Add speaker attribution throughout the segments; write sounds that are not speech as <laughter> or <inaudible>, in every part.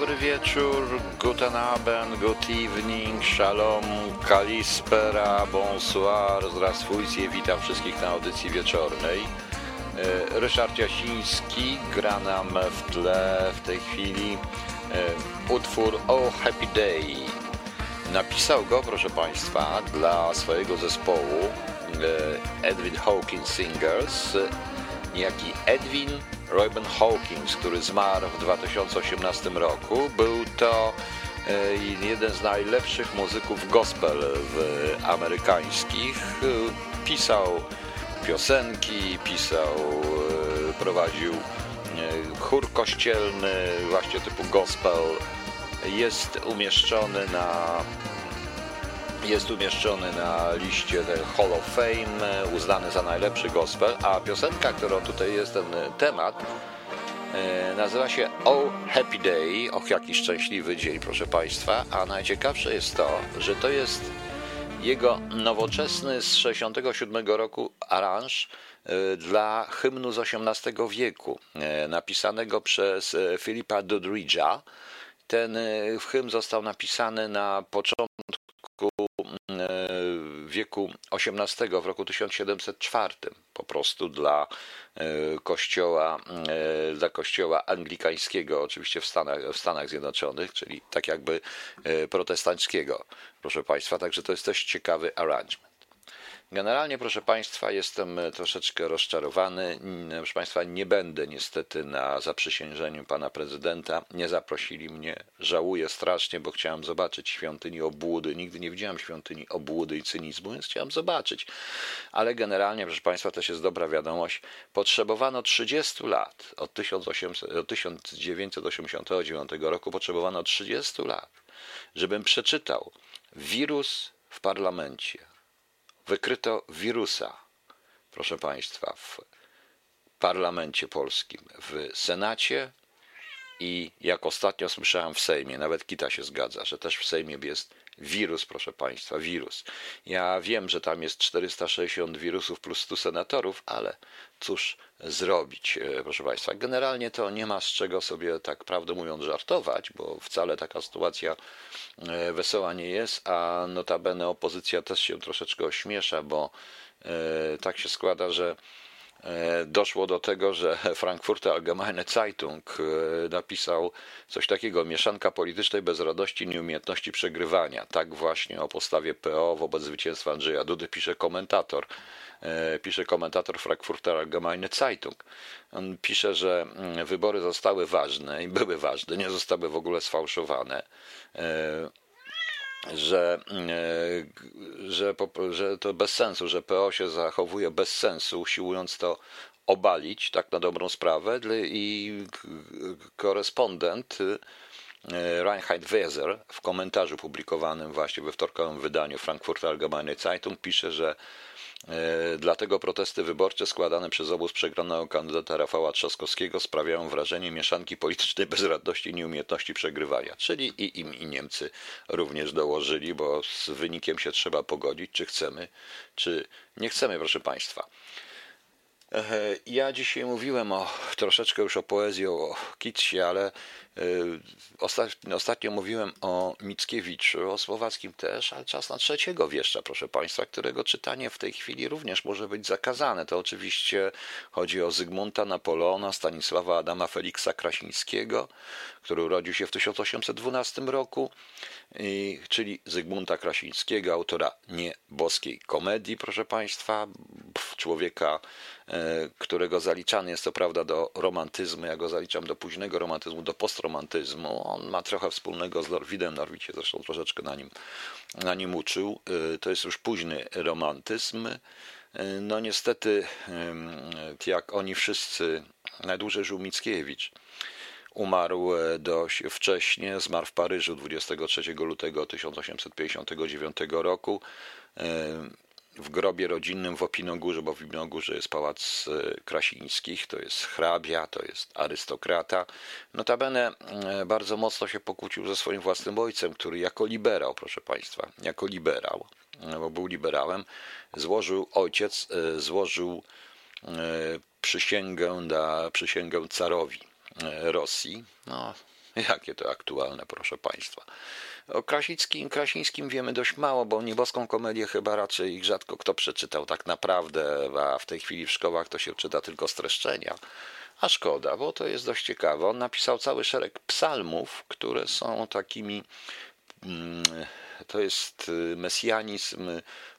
Speaker 1: dobry wieczór, guten Abend, good evening, shalom, kalispera, bonsoir, zdrasfujcie, witam wszystkich na audycji wieczornej. E, Ryszard Jasiński gra nam w tle w tej chwili e, utwór Oh Happy Day. Napisał go, proszę Państwa, dla swojego zespołu e, Edwin Hawkins Singers, niejaki Edwin Reuben Hawkins, który zmarł w 2018 roku. Był to e, jeden z najlepszych muzyków gospel amerykańskich. Pisał piosenki, pisał, e, prowadził e, chór kościelny, właśnie typu gospel. Jest umieszczony na jest umieszczony na liście Hall of Fame, uznany za najlepszy gospel, a piosenka, którą tutaj jest ten temat, e, nazywa się Oh Happy Day, och jaki szczęśliwy dzień, proszę Państwa, a najciekawsze jest to, że to jest jego nowoczesny z 67 roku aranż e, dla hymnu z XVIII wieku, e, napisanego przez e, Filipa Doddridge'a. Ten e, hymn został napisany na początku e, wieku XVIII, w roku 1704, po prostu dla e, kościoła, e, dla kościoła anglikańskiego, oczywiście w Stanach, w Stanach Zjednoczonych, czyli tak jakby e, protestanckiego, proszę Państwa, także to jest dość ciekawy arrangement. Generalnie, proszę Państwa, jestem troszeczkę rozczarowany. Proszę Państwa, nie będę niestety na zaprzysiężeniu pana prezydenta. Nie zaprosili mnie. Żałuję strasznie, bo chciałem zobaczyć świątyni obłudy. Nigdy nie widziałem świątyni obłudy i cynizmu, więc chciałem zobaczyć. Ale generalnie, proszę Państwa, też jest dobra wiadomość. Potrzebowano 30 lat. Od, 1800, od 1989 roku potrzebowano 30 lat, żebym przeczytał wirus w parlamencie wykryto wirusa, proszę Państwa, w parlamencie polskim, w Senacie i jak ostatnio słyszałem w Sejmie, nawet Kita się zgadza, że też w Sejmie jest wirus, proszę Państwa, wirus. Ja wiem, że tam jest 460 wirusów plus 100 senatorów, ale cóż zrobić, e, proszę Państwa. Generalnie to nie ma z czego sobie, tak prawdę mówiąc, żartować, bo wcale taka sytuacja e, wesoła nie jest, a notabene opozycja też się troszeczkę ośmiesza, bo e, tak się składa, że doszło do tego, że <laughs> Frankfurter Allgemeine Zeitung napisał coś takiego, mieszanka politycznej bezradości i nieumiejętności przegrywania. Tak właśnie o postawie PO wobec zwycięstwa Andrzeja Dudy pisze komentator. Pisze komentator Frankfurter Allgemeine Zeitung. On pisze, że wybory zostały ważne i były ważne, nie zostały w ogóle sfałszowane że, że, że to bez sensu, że PO się zachowuje bez sensu, usiłując to obalić, tak na dobrą sprawę, i korespondent Reinhard Weser w komentarzu publikowanym właśnie we wtorkowym wydaniu Frankfurter Allgemeine Zeitung pisze, że Dlatego protesty wyborcze składane przez obóz przegranego kandydata Rafała Trzaskowskiego sprawiają wrażenie mieszanki politycznej bezradności i nieumiejętności przegrywania. Czyli i im i Niemcy również dołożyli, bo z wynikiem się trzeba pogodzić, czy chcemy, czy nie chcemy, proszę Państwa. Ja dzisiaj mówiłem o, troszeczkę już o poezji, o Kitsie, ale Ostatnio, ostatnio mówiłem o Mickiewiczu, o Słowackim też, ale czas na trzeciego wieszcza, proszę Państwa, którego czytanie w tej chwili również może być zakazane. To oczywiście chodzi o Zygmunta Napoleona, Stanisława Adama Feliksa Krasińskiego, który urodził się w 1812 roku, czyli Zygmunta Krasińskiego, autora nieboskiej komedii, proszę Państwa, człowieka, którego zaliczany jest to prawda do romantyzmu, ja go zaliczam do późnego romantyzmu, do postromantyzmu. On ma trochę wspólnego z Norwidem, Norwid się zresztą troszeczkę na nim, na nim uczył. To jest już późny romantyzm. No niestety, jak oni wszyscy, najdłużej żył Mickiewicz. Umarł dość wcześnie, zmarł w Paryżu 23 lutego 1859 roku w grobie rodzinnym w Opinogórze, bo w Opinogórze jest pałac Krasińskich, to jest hrabia, to jest arystokrata. Notabene bardzo mocno się pokłócił ze swoim własnym ojcem, który jako liberał, proszę Państwa, jako liberał, bo był liberałem, złożył, ojciec złożył przysięgę, na, przysięgę carowi Rosji. No, <laughs> Jakie to aktualne, proszę Państwa. O Krasickim, Krasińskim wiemy dość mało, bo nieboską komedię chyba raczej ich rzadko kto przeczytał tak naprawdę, a w tej chwili w szkołach to się czyta tylko streszczenia. A szkoda, bo to jest dość ciekawe. On napisał cały szereg psalmów, które są takimi. Mm, to jest y, mesjanizm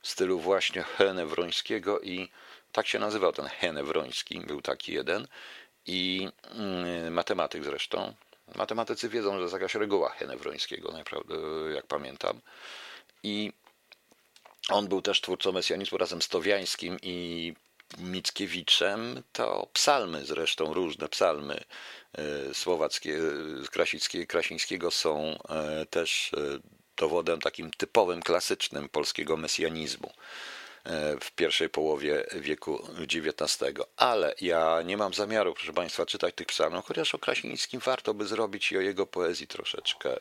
Speaker 1: w stylu właśnie Henewrońskiego i tak się nazywał ten Henewroński, był taki jeden. I mm, matematyk zresztą, Matematycy wiedzą, że jest jakaś reguła Henewrońskiego, naprawdę, jak pamiętam. I on był też twórcą mesjanizmu razem z Towiańskim i Mickiewiczem. To psalmy zresztą, różne psalmy e, słowackie, Krasickie, Krasińskiego są e, też e, dowodem takim typowym, klasycznym polskiego mesjanizmu. E, w pierwszej połowie wieku XIX. Ale ja nie mam zamiaru, proszę Państwa, czytać tych psalmów, chociaż o Krasińskim warto by zrobić i o jego poezji troszeczkę e,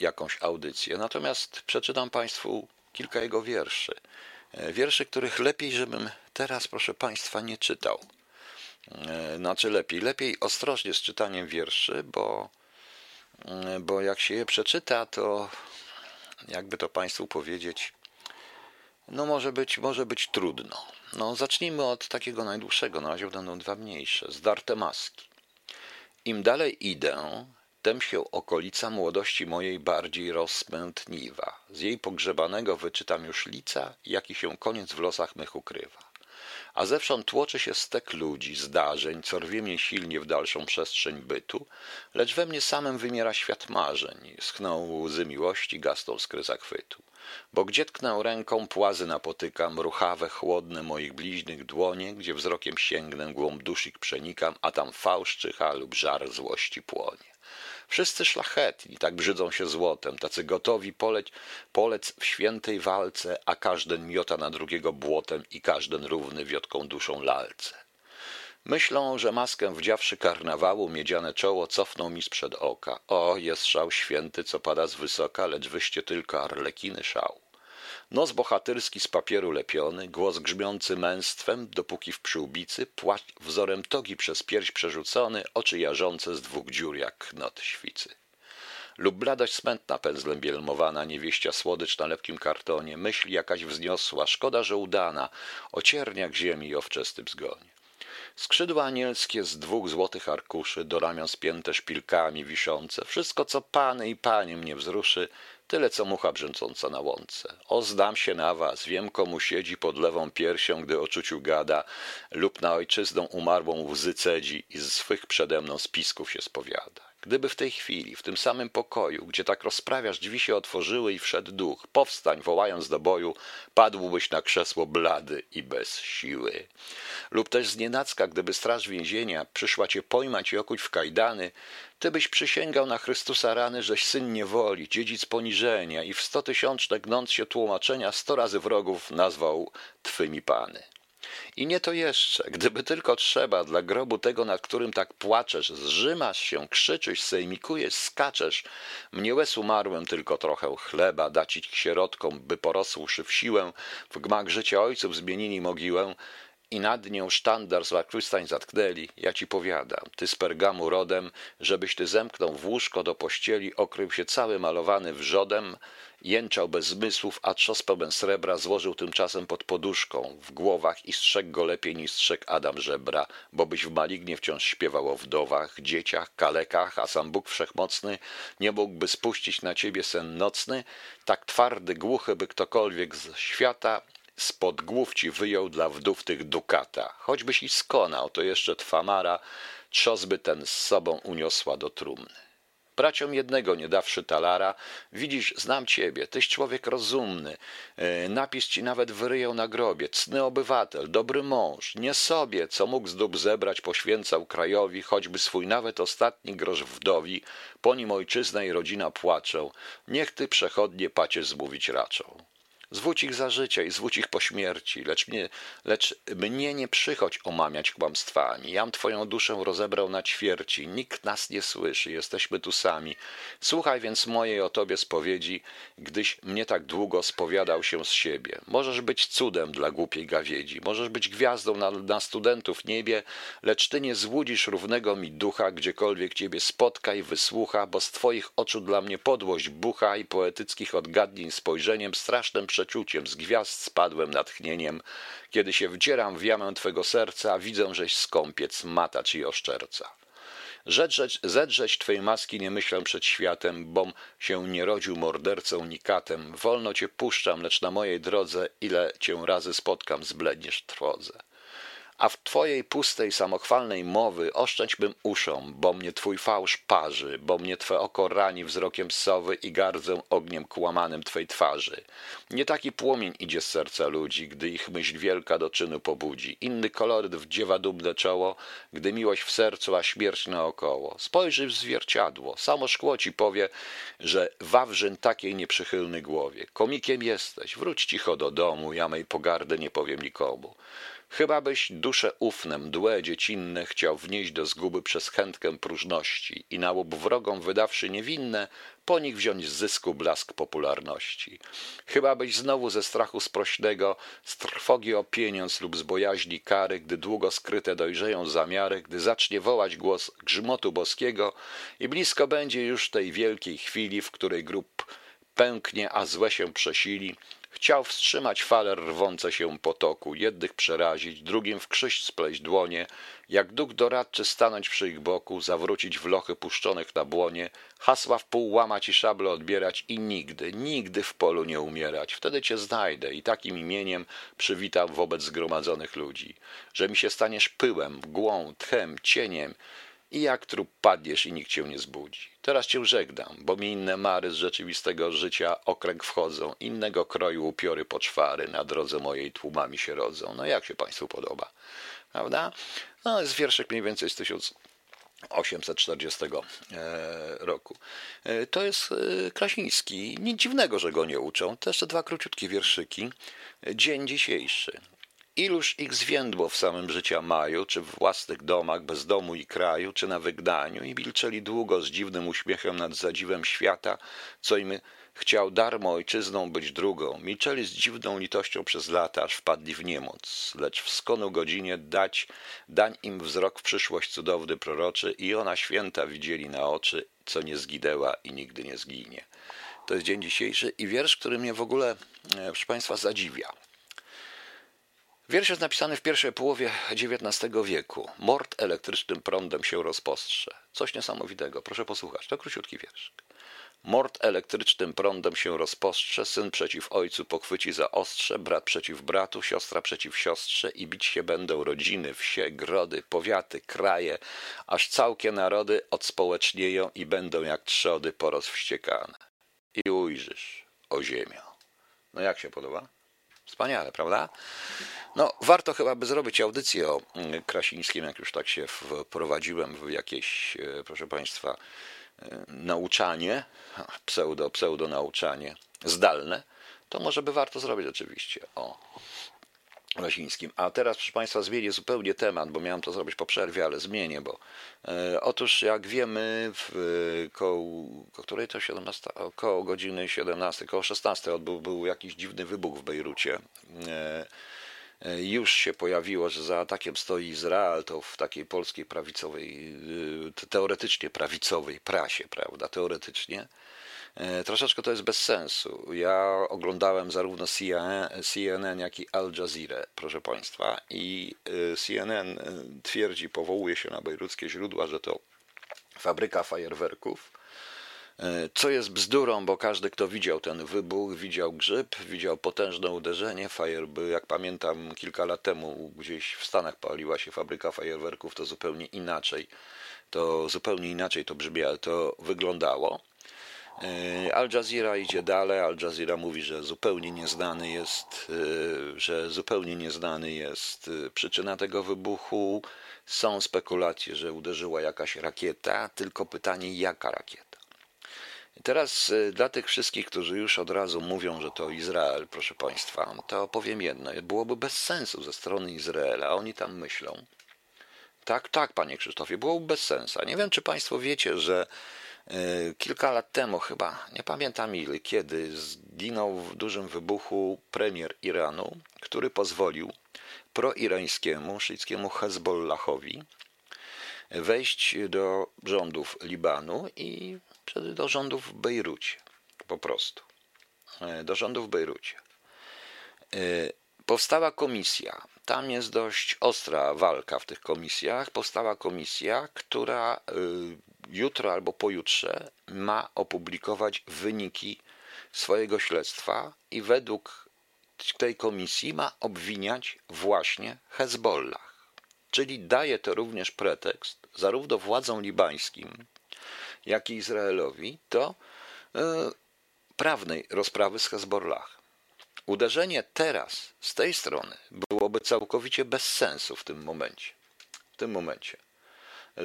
Speaker 1: jakąś audycję. Natomiast przeczytam Państwu kilka jego wierszy. E, wierszy, których lepiej, żebym teraz, proszę Państwa, nie czytał. Znaczy lepiej, lepiej ostrożnie z czytaniem wierszy, bo, bo jak się je przeczyta, to jakby to Państwu powiedzieć, no może być, może być trudno. No zacznijmy od takiego najdłuższego, na razie będą dwa mniejsze, zdarte maski. Im dalej idę, tem się okolica młodości mojej bardziej rozpętniwa. Z jej pogrzebanego wyczytam już lica, jaki się koniec w losach mych ukrywa. A zewsząd tłoczy się stek ludzi, zdarzeń, co rwie mnie silnie w dalszą przestrzeń bytu, lecz we mnie samym wymiera świat marzeń, schną łzy miłości, gasną skry zachwytu. Bo gdzie tknę ręką, płazy napotykam, ruchawe, chłodne moich bliźnych dłonie, gdzie wzrokiem sięgnę, głąb duszik przenikam, a tam fałsz czyha lub żar złości płonie. Wszyscy szlachetni, tak brzydzą się złotem, tacy gotowi poleć, polec w świętej walce, a każden miota na drugiego błotem i każden równy wiotką duszą lalce. Myślą, że maskę wdziawszy karnawału, miedziane czoło cofną mi sprzed oka. O, jest szał święty, co pada z wysoka, lecz wyście tylko arlekiny szał. Nos bohaterski z papieru lepiony, głos grzmiący męstwem, dopóki w przyłbicy, płacz wzorem togi przez pierś przerzucony, oczy jarzące z dwóch dziur jak knot świcy. Lub bladość smętna pędzlem bielmowana, niewieścia słodycz na lepkim kartonie, myśl jakaś wzniosła, szkoda, że udana, o cierniach ziemi i o wczesnym zgonie. Skrzydła anielskie z dwóch złotych arkuszy, do ramion spięte szpilkami wiszące, wszystko co pany i panie mnie wzruszy, tyle co mucha brzęcząca na łące. O, się na was, wiem komu siedzi pod lewą piersią, gdy o czuciu gada, lub na ojczyzną umarłą łzy cedzi i z swych przede mną spisków się spowiada. Gdyby w tej chwili, w tym samym pokoju, gdzie tak rozprawiasz, drzwi się otworzyły i wszedł duch, powstań, wołając do boju, padłbyś na krzesło blady i bez siły. Lub też znienacka, gdyby straż więzienia przyszła cię pojmać i okuć w kajdany, ty byś przysięgał na Chrystusa rany, żeś syn niewoli, dziedzic poniżenia i w stotysiączne gnąc się tłumaczenia sto razy wrogów nazwał twymi pany. I nie to jeszcze, gdyby tylko trzeba dla grobu tego, nad którym tak płaczesz, zrzymasz się, krzyczysz, sejmikujesz, skaczesz, mnie łez umarłem tylko trochę chleba, dacić sierotkom, by porosłszy w siłę, w gmach życia ojców zmienili mogiłę, i nad nią sztandar z lakrystań zatknęli, ja ci powiadam, ty z Pergamu rodem, żebyś ty zemknął w łóżko do pościeli, okrył się cały malowany wrzodem, jęczał bez zmysłów, a trzos pełen srebra złożył tymczasem pod poduszką, w głowach i strzegł go lepiej niż strzegł Adam żebra, bo byś w malignie wciąż śpiewał o wdowach, dzieciach, kalekach, a sam Bóg Wszechmocny nie mógłby spuścić na ciebie sen nocny, tak twardy, głuchy, by ktokolwiek z świata spod głów ci wyjął dla wdów tych dukata. Choćbyś i skonał, to jeszcze twa mara trzosby ten z sobą uniosła do trumny. Braciom jednego nie dawszy talara, widzisz, znam ciebie, tyś człowiek rozumny, e, napis ci nawet wyryją na grobie, cny obywatel, dobry mąż, nie sobie, co mógł z dób zebrać, poświęcał krajowi, choćby swój nawet ostatni grosz wdowi, po nim ojczyzna i rodzina płaczą, niech ty przechodnie pacie zmówić raczą. Zwódź ich za życia i zwódź ich po śmierci, lecz mnie, lecz mnie nie przychodź omamiać kłamstwami. Jam twoją duszę rozebrał na ćwierci, nikt nas nie słyszy, jesteśmy tu sami. Słuchaj więc mojej o tobie spowiedzi, gdyś mnie tak długo spowiadał się z siebie. Możesz być cudem dla głupiej gawiedzi, możesz być gwiazdą na, na studentów niebie, lecz ty nie złudzisz równego mi ducha, gdziekolwiek ciebie spotka i wysłucha, bo z twoich oczu dla mnie podłość bucha i poetyckich odgadnień spojrzeniem strasznym przeczuciem z gwiazd spadłem natchnieniem, kiedy się wdzieram w jamę twego serca, widzę, żeś skąpiec, matacz i oszczerca. Zedrzeć, zedrzeć twej maski nie myślę przed światem, bom się nie rodził mordercą nikatem. Wolno cię puszczam, lecz na mojej drodze, ile cię razy spotkam, zbledniesz trwodze a w twojej pustej, samochwalnej mowy oszczędźbym uszom, bo mnie twój fałsz parzy, bo mnie twe oko rani wzrokiem sowy i gardzę ogniem kłamanym twej twarzy. Nie taki płomień idzie z serca ludzi, gdy ich myśl wielka do czynu pobudzi. Inny koloryt wdziewa dumne czoło, gdy miłość w sercu, a śmierć naokoło. Spojrzyj w zwierciadło, samo szkło ci powie, że wawrzyn takiej nieprzychylny głowie. Komikiem jesteś, wróć cicho do domu, ja mej pogardy nie powiem nikomu. Chyba byś dusze ufne, mdłe, dziecinne chciał wnieść do zguby przez chętkę próżności i na łup wrogom wydawszy niewinne, po nich wziąć z zysku blask popularności. Chyba byś znowu ze strachu sprośnego, z trwogi o pieniądz lub z bojaźni kary, gdy długo skryte dojrzeją zamiary, gdy zacznie wołać głos grzmotu boskiego i blisko będzie już tej wielkiej chwili, w której grób pęknie, a złe się przesili, Chciał wstrzymać fale rwące się potoku, jednych przerazić, drugim w krzyż spleść dłonie, jak duch doradczy stanąć przy ich boku, zawrócić w lochy puszczonych na błonie, hasła w pół łamać i szable odbierać i nigdy, nigdy w polu nie umierać. Wtedy cię znajdę i takim imieniem przywitam wobec zgromadzonych ludzi, że mi się staniesz pyłem, mgłą, tchem, cieniem, i jak trup padniesz i nikt cię nie zbudzi. Teraz cię żegnam, bo mi inne mary z rzeczywistego życia okręg wchodzą, innego kroju upiory poczwary na drodze mojej tłumami się rodzą. No jak się Państwu podoba? Prawda? No jest wierszyk mniej więcej z 1840 e, roku. E, to jest e, Krasiński. Nic dziwnego, że go nie uczą. To jeszcze dwa króciutkie wierszyki. Dzień dzisiejszy. Iluż ich zwiędło w samym życia maju, czy w własnych domach, bez domu i kraju, czy na wygnaniu i milczeli długo z dziwnym uśmiechem nad zadziwem świata, co im chciał darmo ojczyzną być drugą. Milczeli z dziwną litością przez lata, aż wpadli w niemoc, lecz w skonu godzinie dać, dań im wzrok w przyszłość cudowny proroczy i ona święta widzieli na oczy, co nie zginęła i nigdy nie zginie. To jest dzień dzisiejszy i wiersz, który mnie w ogóle, e, proszę Państwa, zadziwia. Wiersz jest napisany w pierwszej połowie XIX wieku. Mord elektrycznym prądem się rozpostrze. Coś niesamowitego. Proszę posłuchać. To króciutki wiersz. Mord elektrycznym prądem się rozpostrze, syn przeciw ojcu pochwyci za ostrze, brat przeciw bratu, siostra przeciw siostrze i bić się będą rodziny, wsie, grody, powiaty, kraje, aż całkie narody odspołecznieją i będą jak trzody porozwściekane. I ujrzysz, o ziemio. No jak się podoba? Wspaniale, prawda? No, warto chyba by zrobić audycję o mm, Krasińskim, jak już tak się wprowadziłem w jakieś, e, proszę Państwa, e, nauczanie, pseudo, pseudo nauczanie zdalne, to może by warto zrobić oczywiście o Krasińskim. A teraz, proszę Państwa, zmienię zupełnie temat, bo miałem to zrobić po przerwie, ale zmienię, bo e, otóż jak wiemy, w koło, której to 17, około godziny 17, około 16 odbył był jakiś dziwny wybuch w Bejrucie. E, E, już się pojawiło, że za atakiem stoi Izrael, to w takiej polskiej prawicowej, e, teoretycznie prawicowej prasie, prawda, teoretycznie. E, troszeczkę to jest bez sensu. Ja oglądałem zarówno CNN, CNN jak i Al Jazeera, proszę Państwa, i CNN twierdzi, powołuje się na bejruckie źródła, że to fabryka fajerwerków co jest bzdurą, bo każdy, kto widział ten wybuch, widział grzyb, widział potężne uderzenie. Fire, jak pamiętam, kilka lat temu gdzieś w Stanach paliła się fabryka fajerwerków, to zupełnie inaczej. To zupełnie inaczej to brzmiało, to wyglądało. E, Al Jazeera idzie dalej. Al Jazeera mówi, że zupełnie nieznany jest, e, że zupełnie nieznany jest e, przyczyna tego wybuchu. Są spekulacje, że uderzyła jakaś rakieta, tylko pytanie, jaka rakieta. Teraz dla tych wszystkich, którzy już od razu mówią, że to Izrael, proszę Państwa, to powiem jedno. Byłoby bez sensu ze strony Izraela, oni tam myślą. Tak, tak, Panie Krzysztofie, byłoby bez sensu. Nie wiem, czy Państwo wiecie, że kilka lat temu, chyba nie pamiętam ile, kiedy zginął w dużym wybuchu premier Iranu, który pozwolił proirańskiemu, szyickiemu Hezbollahowi wejść do rządów Libanu i do rządów w Bejrucie. Po prostu. E, do rządów w Bejrucie. E, powstała komisja. Tam jest dość ostra walka w tych komisjach. Powstała komisja, która e, jutro albo pojutrze ma opublikować wyniki swojego śledztwa i według tej komisji ma obwiniać właśnie Hezbollah. Czyli daje to również pretekst zarówno władzom libańskim, jak i Izraelowi do e, prawnej rozprawy z Hezbollah. Uderzenie teraz z tej strony byłoby całkowicie bez sensu w tym momencie. W tym momencie.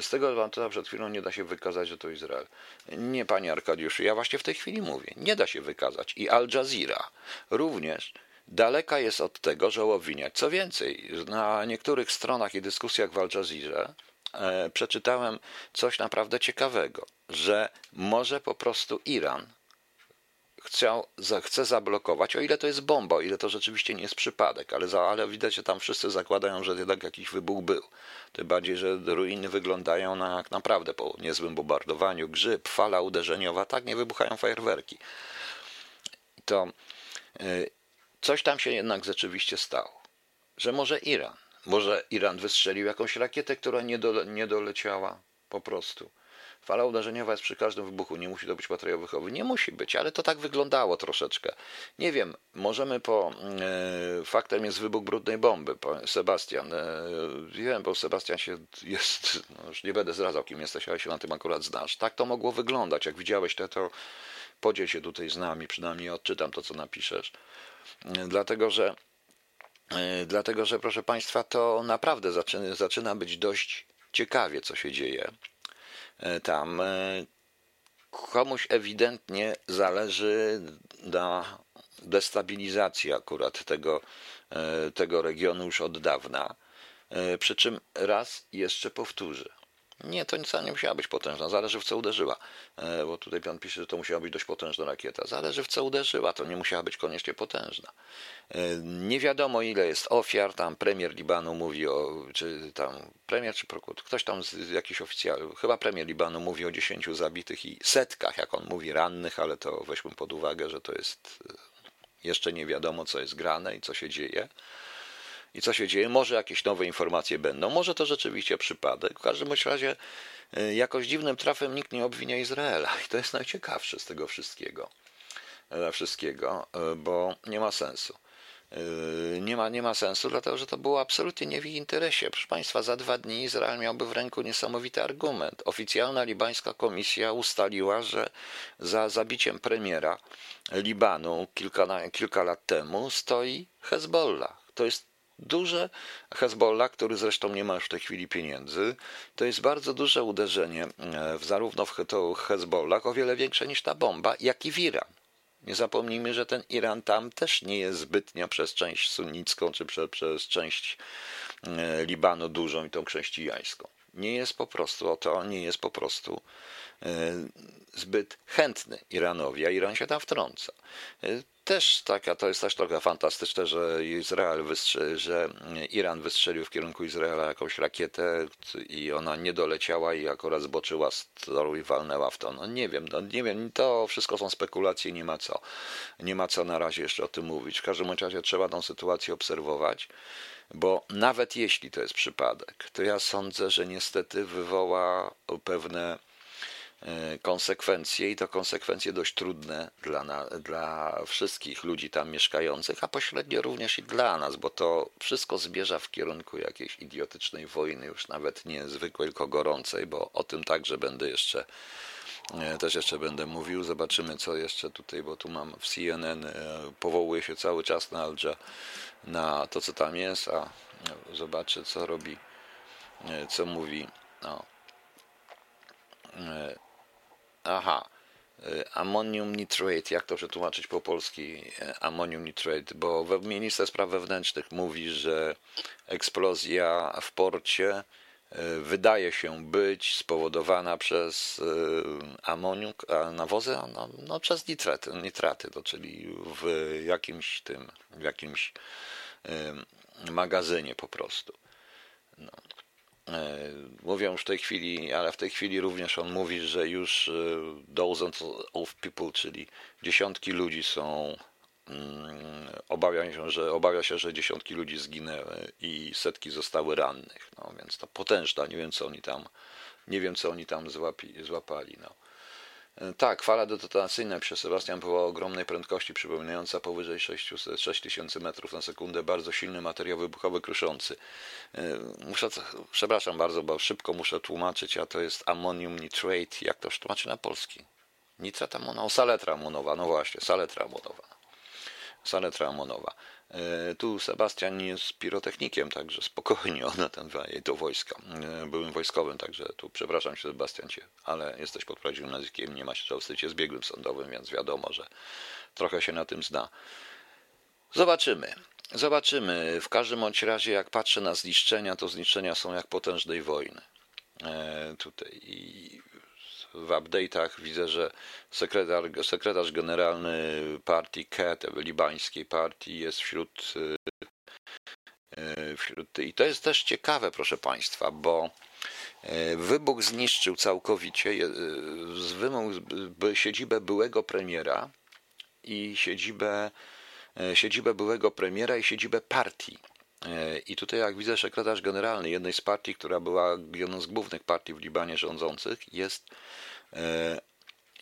Speaker 1: Z tego to przed chwilą nie da się wykazać, że to Izrael. Nie, panie Arkadiuszu, ja właśnie w tej chwili mówię. Nie da się wykazać. I Al Jazeera również daleka jest od tego, że obwiniać. Co więcej, na niektórych stronach i dyskusjach w Al Jazeera e, przeczytałem coś naprawdę ciekawego, że może po prostu Iran chciał, chce zablokować, o ile to jest bomba, o ile to rzeczywiście nie jest przypadek, ale, za, ale widać, że tam wszyscy zakładają, że jednak jakiś wybuch był. Tym bardziej, że ruiny wyglądają na jak naprawdę po niezłym bombardowaniu, grzyb, fala uderzeniowa, tak nie wybuchają fajerwerki. To y, coś tam się jednak rzeczywiście stało. Że może Iran, może Iran wystrzelił jakąś rakietę, która nie, dole, nie doleciała po prostu. Fala uderzeniowa jest przy każdym wybuchu, nie musi to być materiał wychowy. Nie musi być, ale to tak wyglądało troszeczkę. Nie wiem, możemy po. E, faktem jest wybuch brudnej bomby. Sebastian, e, wiem, bo Sebastian się jest. No już nie będę zdradzał, kim jesteś, ale się na tym akurat znasz. Tak to mogło wyglądać. Jak widziałeś to, to podziel się tutaj z nami, przynajmniej odczytam to, co napiszesz. E, dlatego, że. Dlatego, że proszę Państwa, to naprawdę zaczyna, zaczyna być dość ciekawie, co się dzieje. E, tam. E, komuś ewidentnie zależy na destabilizacji akurat tego, e, tego regionu już od dawna. Przy czym raz jeszcze powtórzę. Nie, to wcale nie musiała być potężna, zależy w co uderzyła. E, bo tutaj pan pisze, że to musiała być dość potężna rakieta. Zależy w co uderzyła, to nie musiała być koniecznie potężna. E, nie wiadomo ile jest ofiar, tam premier Libanu mówi o, czy tam premier czy prokurator, ktoś tam z jakichś oficjalów, chyba premier Libanu mówi o 10 zabitych i setkach, jak on mówi, rannych, ale to weźmy pod uwagę, że to jest e, jeszcze nie wiadomo co jest grane i co się dzieje i co się dzieje. Może jakieś nowe informacje będą, może to rzeczywiście przypadek. W każdym razie e, jakoś dziwnym trafem nikt nie obwinia Izraela i to jest najciekawsze z tego wszystkiego. E, wszystkiego, e, bo nie ma sensu. Nie ma, nie ma sensu, dlatego że to było absolutnie nie w ich interesie. Proszę Państwa, za dwa dni Izrael miałby w ręku niesamowity argument. Oficjalna libańska komisja ustaliła, że za zabiciem premiera Libanu kilka, kilka lat temu stoi Hezbollah. To jest duże Hezbollah, który zresztą nie ma już w tej chwili pieniędzy, to jest bardzo duże uderzenie e, w, zarówno w Hezbollah, o wiele większe niż ta bomba, jak i w Iran. Nie zapomnijmy, że ten Iran tam też nie jest zbytnio przez część sunnicką, czy przez, przez część e, Libanu dużą i tą chrześcijańską. Nie jest po prostu o to, nie jest po prostu e, zbyt chętny Iranowi, a Iran się tam wtrąca też taka, to jest też trochę fantastyczne, że Izrael wystrzelił, że Iran wystrzelił w kierunku Izraela jakąś rakietę i ona nie doleciała i akurat zboczyła z toru i walnęła w to. No nie wiem, no nie wiem, to wszystko są spekulacje, nie ma co. Nie ma co na razie jeszcze o tym mówić. W każdym razie trzeba tą sytuację obserwować, bo nawet jeśli to jest przypadek, to ja sądzę, że niestety wywoła pewne konsekwencje i to konsekwencje dość trudne dla, dla wszystkich ludzi tam mieszkających, a pośrednio również i dla nas, bo to wszystko zmierza w kierunku jakiejś idiotycznej wojny, już nawet nie zwykłej, tylko gorącej, bo o tym także będę jeszcze e, też jeszcze będę mówił. Zobaczymy, co jeszcze tutaj, bo tu mam w CNN, e, powołuje się cały czas na Alja, na to, co tam jest, a zobaczę, co robi, co mówi. No. Aha. ammonium nitrate, jak to przetłumaczyć po polski, ammonium nitrate, bo minister spraw wewnętrznych mówi, że eksplozja w porcie wydaje się być spowodowana przez amonium, a nawozy, no, no, przez nitraty, nitraty, to czyli w jakimś tym, w jakimś magazynie po prostu. No. Mówią już w tej chwili, ale w tej chwili również on mówi, że już dozens of people, czyli dziesiątki ludzi są obawia się, że, obawia się, że dziesiątki ludzi zginęły i setki zostały rannych. No więc to potężna, nie wiem co oni tam, nie wiem co oni tam złapi, złapali. No. Tak, fala detonacyjna przez Sebastian była ogromnej prędkości, przypominająca powyżej 600, 6000 metrów na sekundę, bardzo silny materiał wybuchowy kruszący. Muszę, przepraszam bardzo, bo szybko muszę tłumaczyć, a to jest ammonium nitrate, jak to tłumaczy na polski? Nitrat amonowa, saletra amonowa, no właśnie, saletra amonowa. Saletra amonowa. Tu Sebastian jest pirotechnikiem, także spokojnie <laughs> ona ten do wojska. Byłem wojskowym, także tu przepraszam się Sebastian ale jesteś pod nazwiskiem, nie ma się czego wstydzić, jest biegłym sądowym, więc wiadomo, że trochę się na tym zna. Zobaczymy. Zobaczymy. W każdym bądź razie, jak patrzę na zniszczenia, to zniszczenia są jak potężnej wojny. E, tutaj i w update'ach widzę, że sekretarz, sekretarz generalny partii KET, libańskiej partii, jest wśród, wśród. I to jest też ciekawe, proszę Państwa, bo wybuch zniszczył całkowicie siedzibę byłego premiera i siedzibę, siedzibę byłego premiera i siedzibę partii. I tutaj, jak widzę, sekretarz generalny jednej z partii, która była jedną z głównych partii w Libanie rządzących, jest,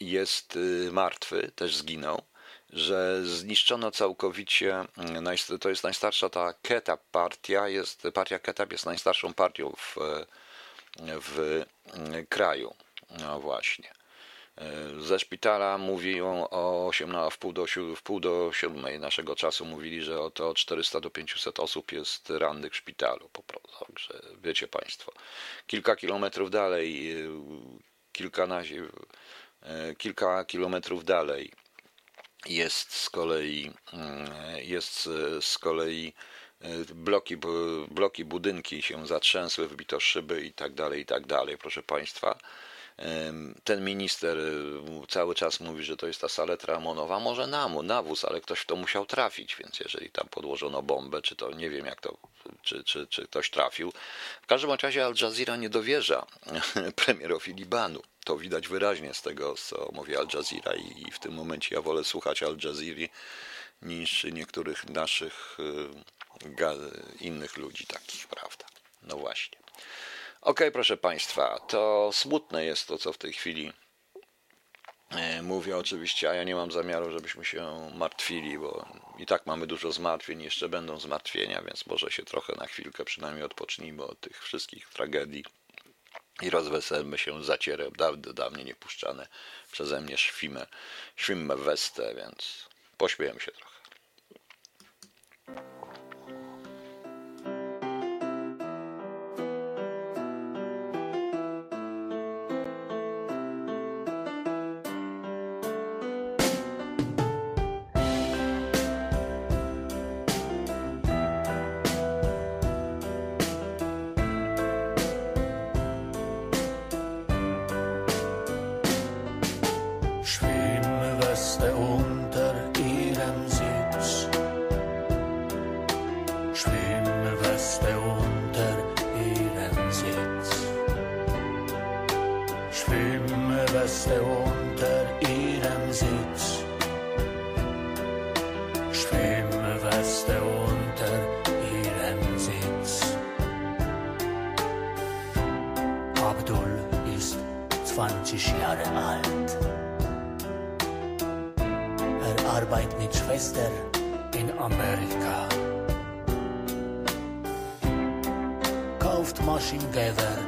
Speaker 1: jest martwy, też zginął, że zniszczono całkowicie, to jest najstarsza ta Ketap partia, jest, partia Ketap jest najstarszą partią w, w kraju. No właśnie. Ze szpitala mówią o 8, w pół do, w pół do 7 naszego czasu mówili, że oto 400 do 500 osób jest rannych w szpitalu po prostu. Także wiecie Państwo. Kilka kilometrów dalej, kilkanaście, kilka kilometrów dalej jest z kolei jest z kolei bloki, bloki budynki się zatrzęsły, wbito szyby i tak dalej, i tak dalej, proszę Państwa. Ten minister cały czas mówi, że to jest ta saletra amonowa, może namu, nawóz, ale ktoś w to musiał trafić, więc jeżeli tam podłożono bombę, czy to nie wiem jak to, czy, czy, czy ktoś trafił. W każdym razie Al Jazeera nie dowierza <laughs> premierowi Libanu. To widać wyraźnie z tego, co mówi Al Jazeera i w tym momencie ja wolę słuchać Al Jazeera niż niektórych naszych innych ludzi takich, prawda? No właśnie. Ok, proszę Państwa, to smutne jest to, co w tej chwili mówię oczywiście, a ja nie mam zamiaru, żebyśmy się martwili, bo i tak mamy dużo zmartwień, jeszcze będą zmartwienia, więc może się trochę na chwilkę przynajmniej odpocznijmy od tych wszystkich tragedii i rozweselmy się zacierę dawno, dawniej niepuszczane przeze mnie świmę, świmę westę, więc pośmiejemy się trochę.
Speaker 2: Amerika. Kauft Maschinengewehr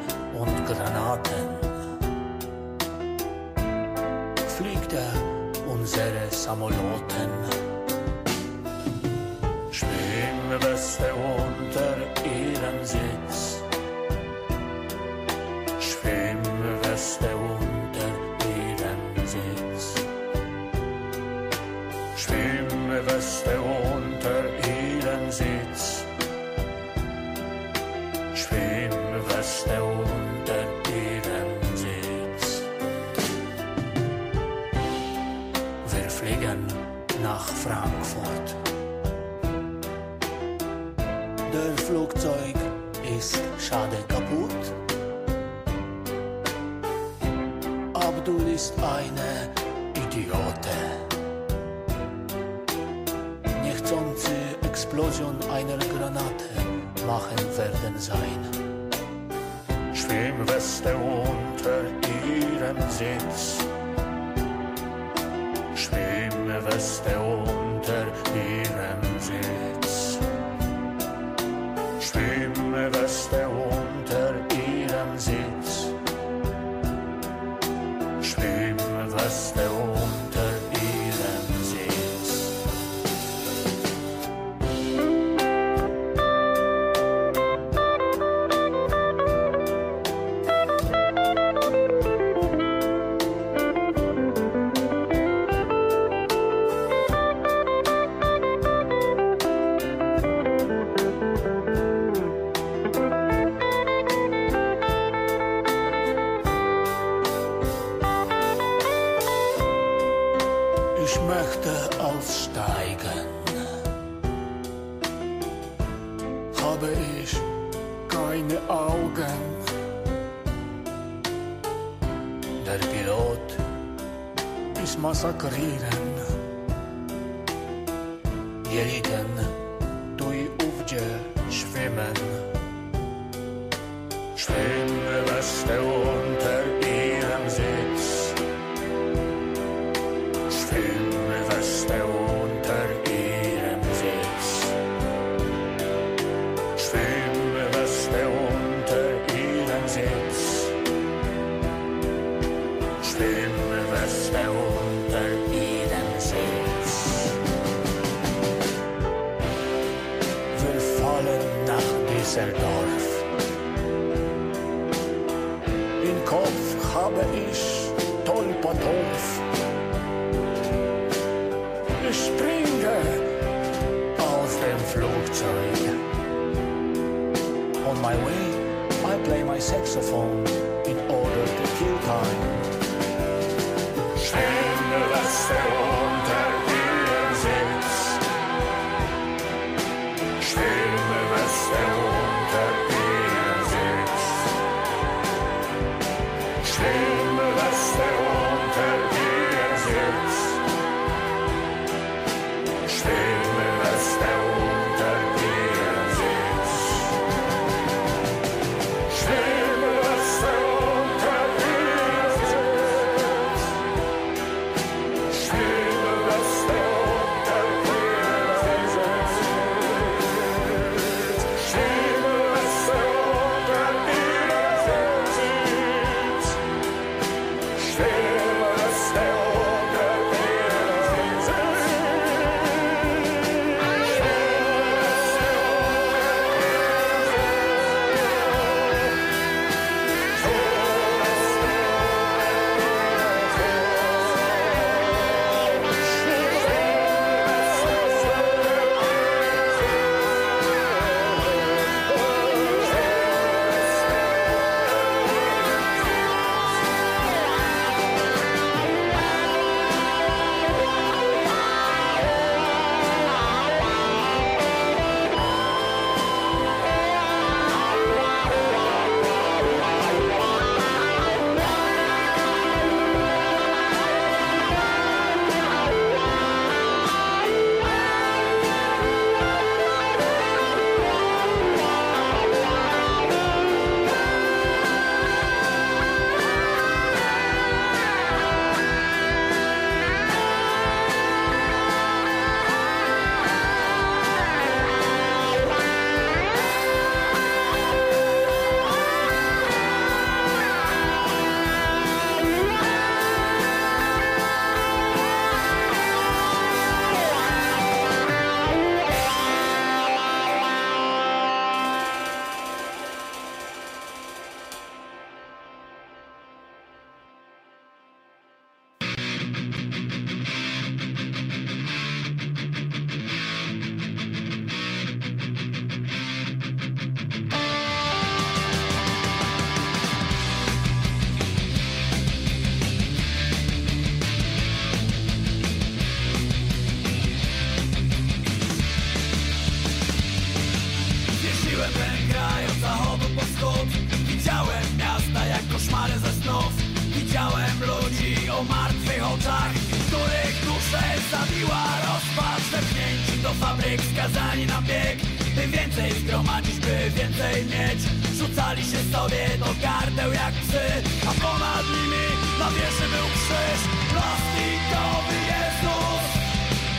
Speaker 2: więcej mieć Rzucali się sobie do gardeł jak psy A ponad nimi na wieży był krzyż. Plastikowy Jezus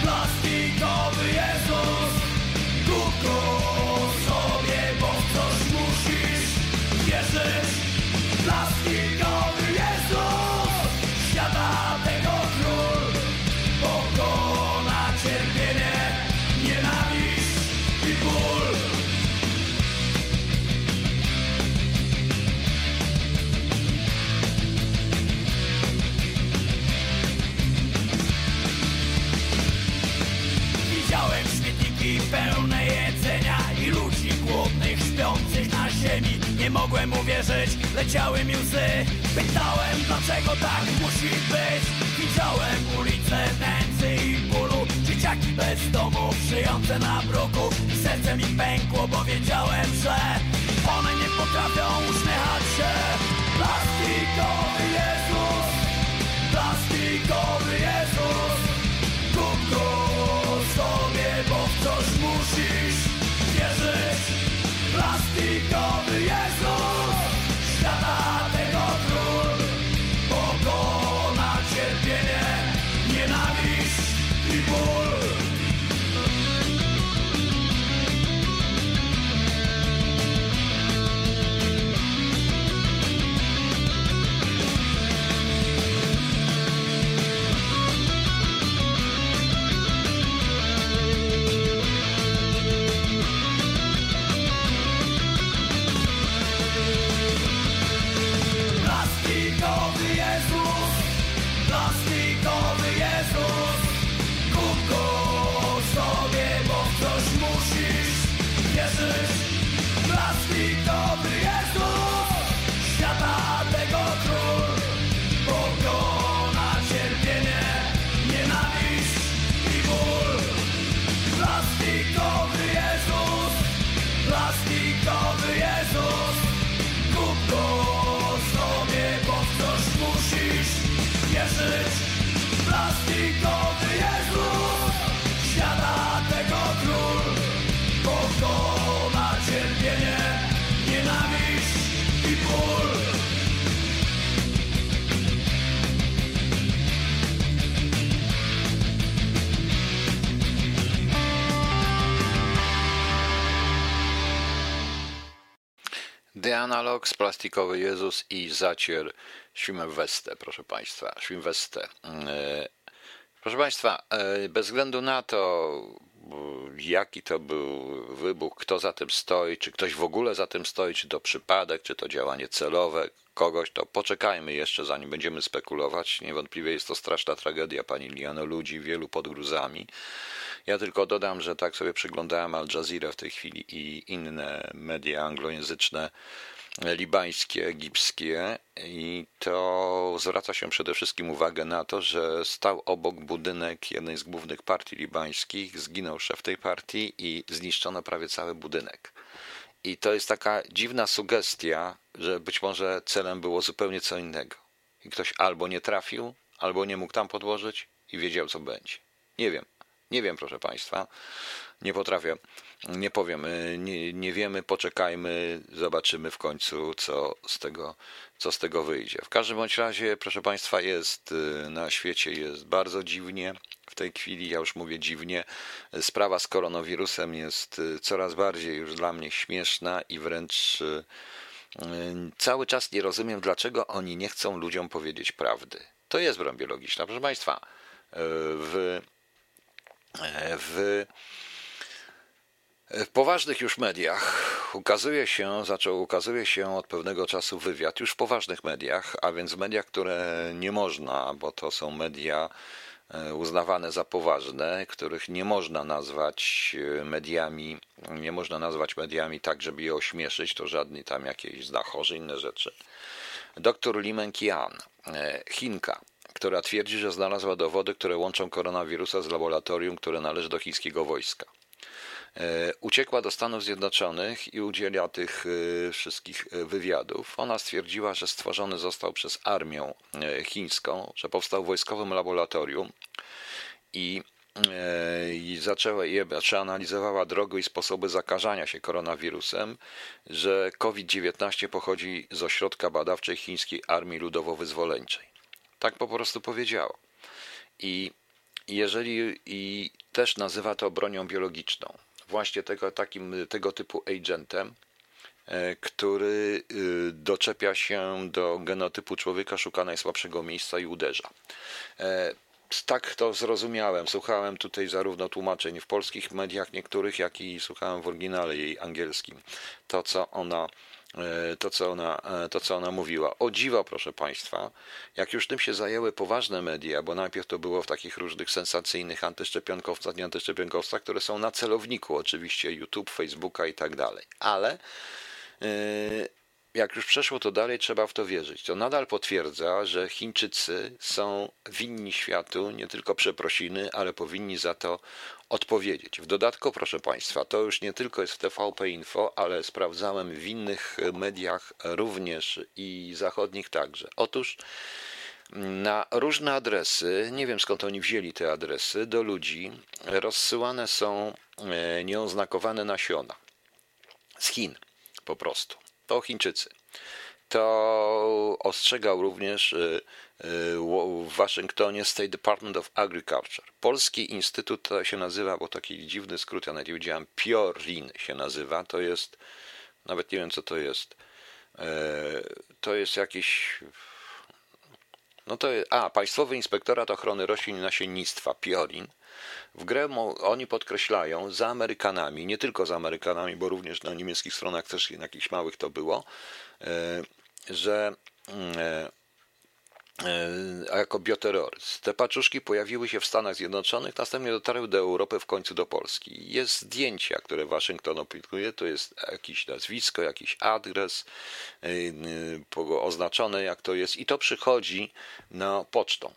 Speaker 2: Plastikowy Jezus. Kuku mogłem uwierzyć, leciały mi łzy. Pytałem dlaczego tak musi być. Widziałem ulice nędzy i bólu. Dzieciaki bez domu, żyjące na bruku. Serce mi pękło, bo wiedziałem, że One nie potrafią uśmiechać się. Plastikowy Jezus Plastikowy Jezus. Kup go sobie, bo w coś musisz wierzyć Plastikowy Jezus
Speaker 1: The Analogs, Plastikowy Jezus i Zacier Świmwestę, proszę Państwa. Świmwestę. Proszę Państwa, e, bez względu na to, jaki to był wybuch, kto za tym stoi, czy ktoś w ogóle za tym stoi, czy to przypadek, czy to działanie celowe kogoś, to poczekajmy jeszcze, zanim będziemy spekulować. Niewątpliwie jest to straszna tragedia pani Liano, ludzi wielu pod gruzami. Ja tylko dodam, że tak sobie przyglądałem Al Jazeera w tej chwili i inne media anglojęzyczne, libańskie, egipskie i to zwraca się przede wszystkim uwagę na to, że stał obok budynek jednej z głównych partii libańskich, zginął szef tej partii i zniszczono prawie cały budynek. I to jest taka dziwna sugestia, że być może celem było zupełnie co innego. I ktoś albo nie trafił, albo nie mógł tam podłożyć i wiedział, co będzie. Nie wiem. Nie wiem, proszę Państwa. Nie potrafię. Nie powiem. y, Nie, nie wiemy, poczekajmy, zobaczymy w końcu, co z, tego, co z tego wyjdzie. W każdym bądź razie, proszę Państwa, jest y, na świecie jest bardzo dziwnie. W tej chwili, ja już mówię dziwnie, sprawa z koronawirusem jest y, coraz bardziej już dla mnie śmieszna i wręcz cały czas nie rozumiem, dlaczego oni nie chcą ludziom powiedzieć prawdy. To jest broń biologiczna. Proszę Państwa, w, w w poważnych już mediach ukazuje się, zaczął ukazuje się od pewnego czasu wywiad, już w poważnych mediach, a więc mediach, które nie można, bo to są media e, uznawane za poważne, których nie można nazwać e, mediami, nie można nazwać mediami tak, żeby je ośmieszyć, to żadni tam jakieś znachorzy, inne rzeczy. Dr Limen Kian, e, Chinka, która twierdzi, że znalazła dowody, które łączą koronawirusa z laboratorium, które należy do chińskiego wojska. E, Uciekła do Stanów Zjednoczonych i udziela tych e, wszystkich e, wywiadów. Ona stwierdziła, że stworzony został przez armię chińską, że powstał w wojskowym laboratorium i i zaczęła, i przeanalizowała drogę i sposoby zakażania się koronawirusem, że COVID-19 pochodzi z ośrodka badawczej chińskiej Armii Ludowo-Wyzwoleńczej. Tak po prostu powiedziała. I jeżeli i też nazywa to bronią biologiczną, właśnie tego, takim, tego typu agentem, e, który y, doczepia się do genotypu człowieka, szuka najsłabszego miejsca i uderza. E, tak to zrozumiałem. Słuchałem tutaj zarówno tłumaczeń w polskich mediach niektórych, jak i słuchałem w oryginale jej angielskim. To, co ona to co, ona, e, to, co ona mówiła. O dziwo, proszę Państwa, jak już tym się zajęły poważne media, bo najpierw to było w takich różnych sensacyjnych antyszczepionkowcach, nie antyszczepionkowcach, które są na celowniku, oczywiście YouTube, Facebooka i tak dalej. Ale yy, jak już przeszło to dalej, trzeba w to wierzyć. To nadal potwierdza, że Chińczycy są winni światu nie tylko przeprosiny, ale powinni za to odpowiedzieć. W dodatku, proszę Państwa, to już nie tylko jest w TVP Info, ale sprawdzałem w innych mediach również i zachodnich także. Otóż na różne adresy, nie wiem skąd oni wzięli te adresy, do ludzi rozsyłane są e, nieoznakowane nasiona z Chin po prostu. To Chińczycy. To ostrzegał również e, w Waszyngtonie State Department of Agriculture. Polski Instytut to się nazywa, bo taki dziwny skrót, ja nawet nie wiedziałem, PIORIN się nazywa. To jest, nawet nie wiem co to jest. E, to jest jakiś no to jest, a, Państwowy Inspektorat Ochrony Roślin i Nasiennictwa, PIORIN, w grę oni podkreślają za Amerykanami, nie tylko za Amerykanami, bo również na niemieckich stronach też na jakichś małych to było, e, że e, e, jako bioterroryzm. Te paczuszki pojawiły się w Stanach Zjednoczonych, następnie dotarły do Europy, w końcu do Polski. Jest zdjęcia, które Waszyngton opiekuje, to jest jakieś nazwisko, jakiś adres oznaczone, jak to jest, i to przychodzi na pocztą.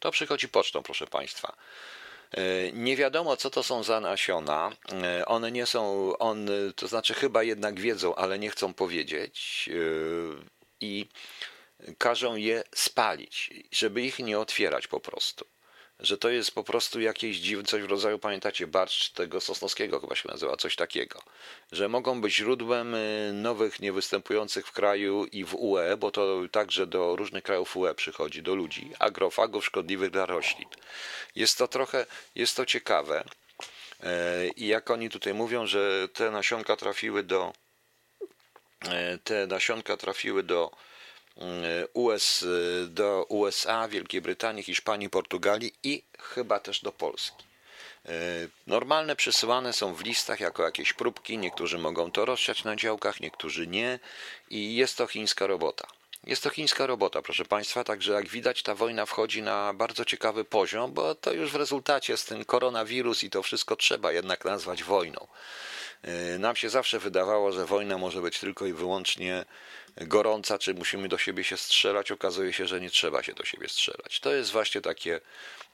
Speaker 1: To przychodzi pocztą, proszę Państwa. E, nie wiadomo, co to są za nasiona. E, one nie są, on, to znaczy chyba jednak wiedzą, ale nie chcą powiedzieć e, i każą je spalić, żeby ich nie otwierać po prostu że to jest po prostu jakieś dziwne, coś w rodzaju, pamiętacie, barszcz tego Sosnowskiego chyba się nazywa, coś takiego, że mogą być źródłem y, nowych, niewystępujących w kraju i w UE, bo to także do różnych krajów UE przychodzi, do ludzi, agrofagów szkodliwych dla roślin. Jest to trochę, jest to ciekawe e, i jak oni tutaj mówią, że te nasionka trafiły do e, te nasionka trafiły do US, do USA, Wielkiej Brytanii, Hiszpanii, Portugalii i chyba też do Polski. E, normalne przesyłane są w listach jako jakieś próbki, niektórzy mogą to rozsiać na działkach, niektórzy nie i jest to chińska robota. Jest to chińska robota, proszę Państwa, także jak widać ta wojna wchodzi na bardzo ciekawy poziom, bo to już w rezultacie z tym koronawirus i to wszystko trzeba jednak nazwać wojną. Nam się zawsze wydawało, że wojna może być tylko i wyłącznie gorąca, czy musimy do siebie się strzelać. Okazuje się, że nie trzeba się do siebie strzelać. To jest właśnie takie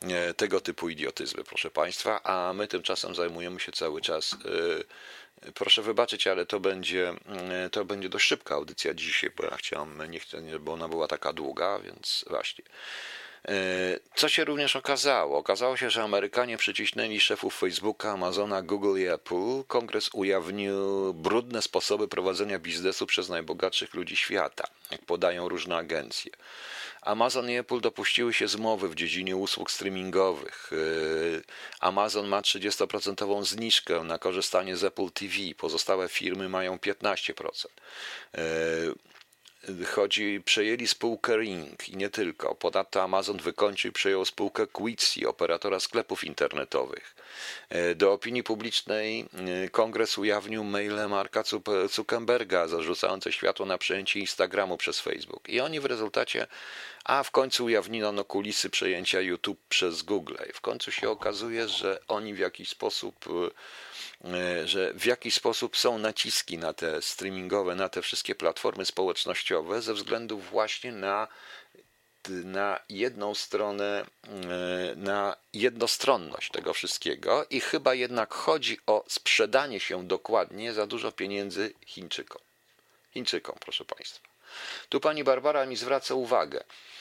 Speaker 1: e, tego typu idiotyzmy, proszę Państwa, a my tymczasem zajmujemy się cały czas. E, proszę wybaczyć, ale to będzie, to będzie dość szybka audycja dzisiaj, bo ja chciałem, nie chcę, bo ona była taka długa, więc właśnie. E, co się również okazało? Okazało się, że Amerykanie przycisnęli szefów Facebooka, Amazona, Google i Apple. Kongres ujawnił brudne sposoby prowadzenia biznesu przez najbogatszych ludzi świata, jak podają różne agencje. Amazon i Apple dopuściły się zmowy w dziedzinie usług streamingowych. E, Amazon ma 30% zniżkę na korzystanie z Apple TV, pozostałe firmy mają 15% chodzi, przejęli spółkę Ring i nie tylko. Ponadto Amazon wykończył i przejął spółkę Quidsi, operatora sklepów internetowych. E, do opinii publicznej e, kongres ujawnił maile Marka Zuckerberga zarzucające światło na przejęcie Instagramu przez Facebook. I oni w rezultacie, a w końcu ujawniono no, kulisy przejęcia YouTube przez Google. I w końcu się okazuje, że oni w jakiś sposób E, że w jakiś sposób są naciski na te streamingowe, na te wszystkie platformy społecznościowe ze względu właśnie na na jedną stronę, e, na jednostronność tego wszystkiego i chyba jednak chodzi o sprzedanie się dokładnie za dużo pieniędzy Chińczykom. Chińczykom, proszę Państwa. Tu pani Barbara mi zwraca uwagę, E,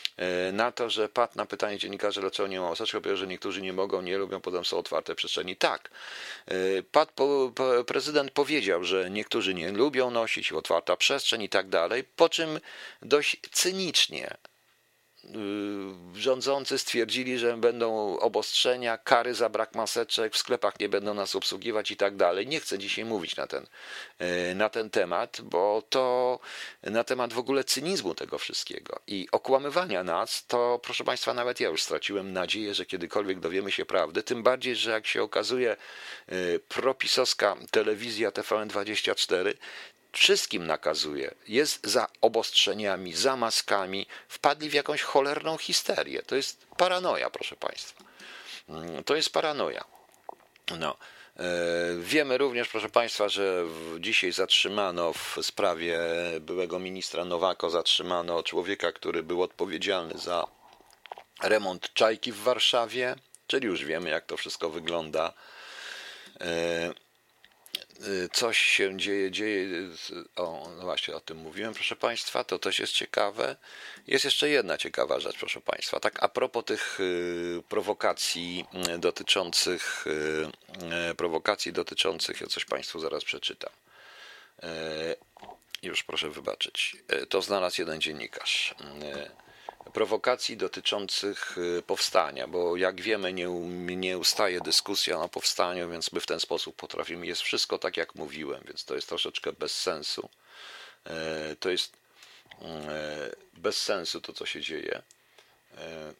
Speaker 1: na to, że padł na pytanie dziennikarzy, dlaczego nie ma maseczek, że niektórzy nie mogą, nie lubią, potem są otwarte przestrzeni. Tak, e, padł, po, po, prezydent powiedział, że niektórzy nie lubią nosić, otwarta przestrzeń i tak dalej, po czym dość cynicznie rządzący stwierdzili, że będą obostrzenia, kary za brak maseczek, w sklepach nie będą nas obsługiwać i tak dalej. Nie chcę dzisiaj mówić na ten, y, na ten temat, bo to na temat w ogóle cynizmu tego wszystkiego i okłamywania nas, to proszę Państwa, nawet ja już straciłem nadzieję, że kiedykolwiek dowiemy się prawdy, tym bardziej, że jak się okazuje y, propisowska telewizja TVN24 wszystkim nakazuje, jest za obostrzeniami, za maskami, wpadli w jakąś cholerną histerię. To jest paranoja, proszę Państwa. Mm, to jest paranoja. No. E, wiemy również, proszę Państwa, że dzisiaj zatrzymano w sprawie byłego ministra Nowako, zatrzymano człowieka, który był odpowiedzialny za remont czajki w Warszawie, czyli już wiemy, jak to wszystko wygląda. Y, coś się dzieje, dzieje, o, no właśnie o tym mówiłem, proszę Państwa, to też jest ciekawe. Jest jeszcze jedna ciekawa rzecz, proszę Państwa, tak a propos tych y, prowokacji y, dotyczących, prowokacji dotyczących, ja coś Państwu zaraz przeczytam. Już proszę wybaczyć. To znalazł jeden dziennikarz prowokacji dotyczących y, powstania, bo jak wiemy, nie, nie ustaje dyskusja o powstaniu, więc my w ten sposób potrafimy. Jest wszystko tak, jak mówiłem, więc to jest troszeczkę bez sensu. E, to jest e, bez sensu to, co się dzieje. E,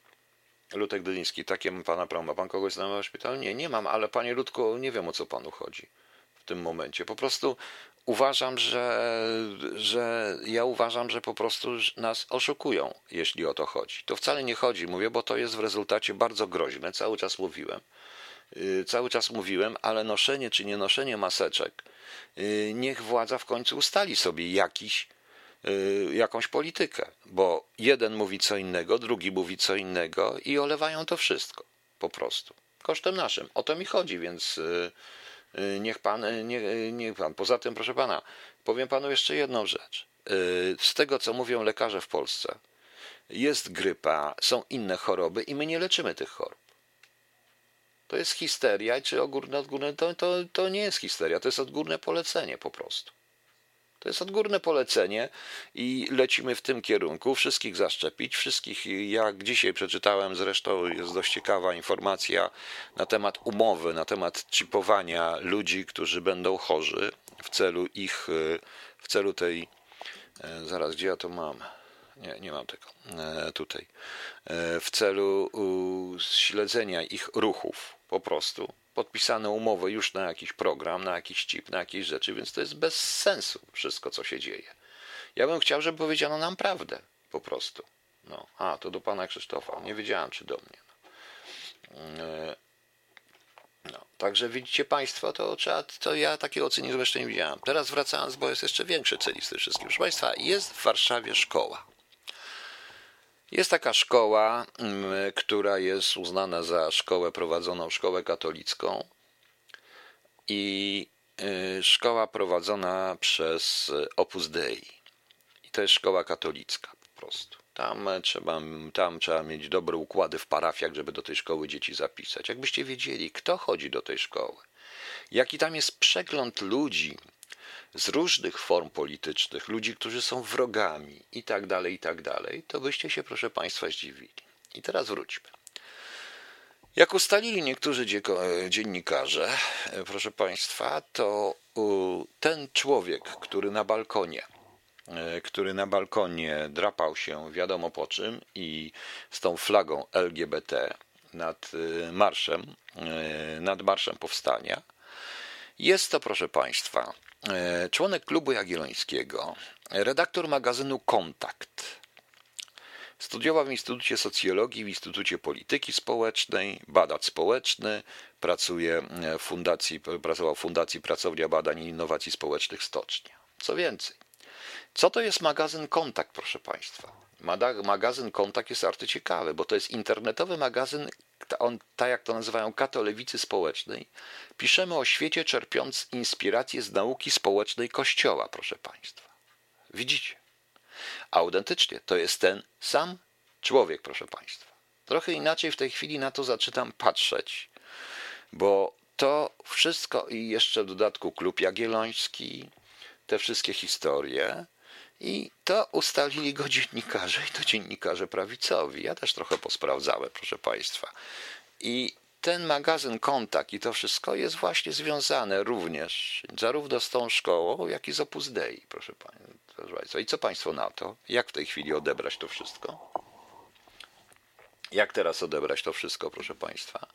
Speaker 1: Lutek Dyliński, takie pana prawo. Ma pan kogoś znajomego w szpitalu? Nie, nie mam, ale panie Ludko, nie wiem o co panu chodzi w tym momencie. Po prostu uważam, że, że ja uważam, że po prostu nas oszukują, jeśli o to chodzi. To wcale nie chodzi, mówię, bo to jest w rezultacie bardzo groźne. Cały czas mówiłem. Y, cały czas mówiłem, ale noszenie czy nie noszenie maseczek, y, niech władza w końcu ustali sobie jakiś, y, jakąś politykę, bo jeden mówi co innego, drugi mówi co innego i olewają to wszystko po prostu. Kosztem naszym. O to mi chodzi, więc niech pan, y, nie, y, niech pan. Poza tym, proszę pana, powiem panu jeszcze jedną rzecz. Z tego, co mówią lekarze w Polsce, jest grypa, są inne choroby i my nie leczymy tych chorób. To jest histeria, czy odgórne, to, to, to nie jest histeria, to jest odgórne polecenie po prostu. To jest odgórne polecenie i lecimy w tym kierunku. Wszystkich zaszczepić, wszystkich, jak dzisiaj przeczytałem, zresztą jest dość ciekawa informacja na temat umowy, na temat chipowania ludzi, którzy będą chorzy w celu ich, w celu tej, e, zaraz gdzie ja to mam? Nie, nie mam tego e, tutaj. E, w celu śledzenia ich ruchów po prostu podpisane umowy już na jakiś program, na jakiś chip, na jakieś rzeczy, więc to jest bez sensu wszystko, co się dzieje. Ja bym chciał, żeby powiedziano nam prawdę po prostu. No, a, to do pana Krzysztofa. Nie wiedziałem, czy do mnie. No. E, no. Także widzicie Państwo, to, trzeba, to ja takiego cynizmu jeszcze nie widziałem. Teraz wracając, bo jest jeszcze większy cynizm z tym wszystkim. Proszę Państwa, jest w Warszawie szkoła. Jest taka szkoła, mm, która jest uznana za szkołę prowadzoną, szkołę katolicką i y, szkoła prowadzona przez Opus Dei. I to jest szkoła katolicka po prostu. Tam trzeba, tam trzeba mieć dobre układy w parafiach, żeby do tej szkoły dzieci zapisać. Jakbyście wiedzieli, kto chodzi do tej szkoły, jaki tam jest przegląd ludzi, z różnych form politycznych, ludzi, którzy są wrogami i tak dalej, i tak dalej, to byście się, proszę Państwa, zdziwili. I teraz wróćmy. Jak ustalili niektórzy dziennikarze, proszę Państwa, to ten człowiek, który na balkonie, który na balkonie drapał się wiadomo po czym i z tą flagą LGBT nad marszem, nad marszem powstania, jest to, proszę Państwa, E, członek klubu Jagiellońskiego, redaktor magazynu Kontakt. Studiował w Instytucie Socjologii, w Instytucie Polityki Społecznej, badacz społeczny, pracuje w fundacji, pracował w Fundacji Pracownia Badań i Innowacji Społecznych Stocznia. Co więcej, co to jest magazyn Kontakt, proszę Państwa? Magazyn Kontakt jest arty ciekawy, bo to jest internetowy magazyn on, tak jak to nazywają katolewicy społecznej, piszemy o świecie czerpiąc inspirację z nauki społecznej Kościoła, proszę Państwa. Widzicie? Autentycznie to jest ten sam człowiek, proszę Państwa. Trochę inaczej w tej chwili na to zaczynam patrzeć, bo to wszystko i jeszcze w dodatku klub jagielloński, te wszystkie historie i to ustalili go dziennikarze i to dziennikarze prawicowi. Ja też trochę posprawdzałem, proszę Państwa. I ten magazyn Kontakt i to wszystko jest właśnie związane również zarówno z tą szkołą, jak i z Opus Dei, proszę Państwa. I co Państwo na to? Jak w tej chwili odebrać to wszystko? Jak teraz odebrać to wszystko, proszę Państwa?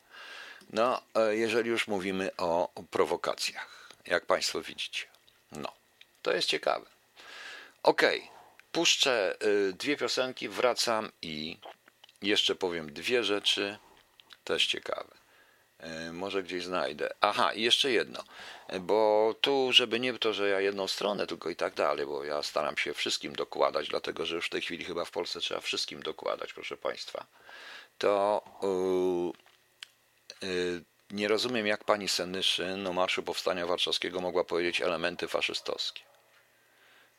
Speaker 1: No, e, jeżeli już mówimy o prowokacjach, jak Państwo widzicie. No, to jest ciekawe. Okej, okay. puszczę y, dwie piosenki, wracam i jeszcze powiem dwie rzeczy, też ciekawe. E, może gdzieś znajdę. Aha, i jeszcze jedno, bo tu, żeby nie to, że ja jedną stronę tylko i tak dalej, bo ja staram się wszystkim dokładać, dlatego że już w tej chwili chyba w Polsce trzeba wszystkim dokładać, proszę Państwa, to yy, nie rozumiem, jak pani Senyszyn o Marszu Powstania Warszawskiego mogła powiedzieć elementy faszystowskie.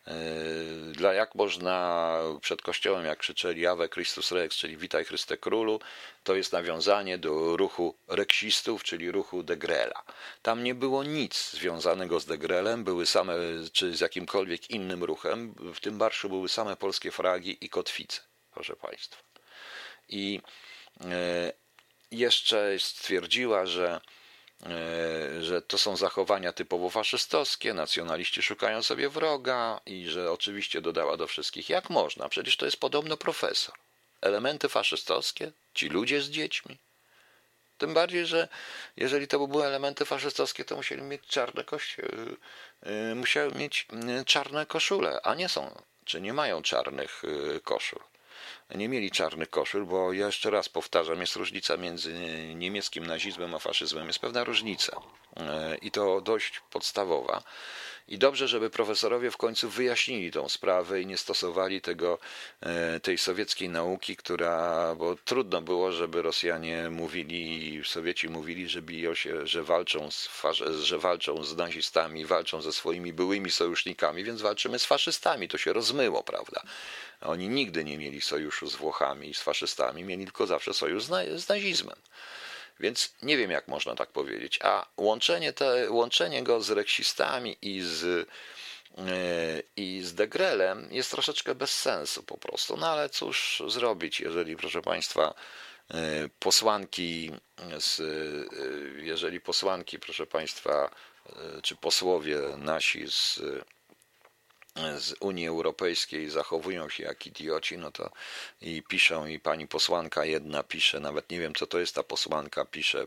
Speaker 1: Yy, dla jak można przed kościołem, jak krzyczeli Ave Christus Rex, czyli Witaj Chryste Królu, to jest nawiązanie do ruchu reksistów, czyli ruchu Degrela. Tam nie było nic związanego z Degrelem, były same, czy z jakimkolwiek innym ruchem. W tym marszu były same polskie fragi i kotwice, proszę Państwa. I yy, jeszcze stwierdziła, że E, że to są zachowania typowo faszystowskie, nacjonaliści szukają sobie wroga i że oczywiście dodała do wszystkich, jak można, przecież to jest podobno profesor. Elementy faszystowskie, ci ludzie z dziećmi. Tym bardziej, że jeżeli to by były elementy faszystowskie, to musieli mieć czarne kości- e, e, musiały mieć czarne koszule, a nie są, czy nie mają czarnych koszul nie mieli czarnych koszul, bo ja jeszcze raz powtarzam, jest różnica między niemieckim nazizmem a faszyzmem. Jest pewna różnica e, i to dość podstawowa. I dobrze, żeby profesorowie w końcu wyjaśnili tą sprawę i nie stosowali tego, e, tej sowieckiej nauki, która, bo trudno było, żeby Rosjanie mówili, Sowieci mówili, że biją się, że walczą z, że walczą z nazistami, walczą ze swoimi byłymi sojusznikami, więc walczymy z faszystami. To się rozmyło, prawda? Oni nigdy nie mieli sojuszu z Włochami i z faszystami, mieli tylko zawsze sojusz z nazizmem. Więc nie wiem, jak można tak powiedzieć. A łączenie, te, łączenie go z reksistami i z, yy, i z Degrelem jest troszeczkę bez sensu po prostu. No ale cóż zrobić, jeżeli, proszę Państwa, yy, posłanki, z, yy, jeżeli posłanki, proszę Państwa, czy posłowie nasi z z Unii Europejskiej zachowują się jak idioci, no to i piszą, i pani posłanka jedna pisze, nawet nie wiem co to jest ta posłanka, pisze,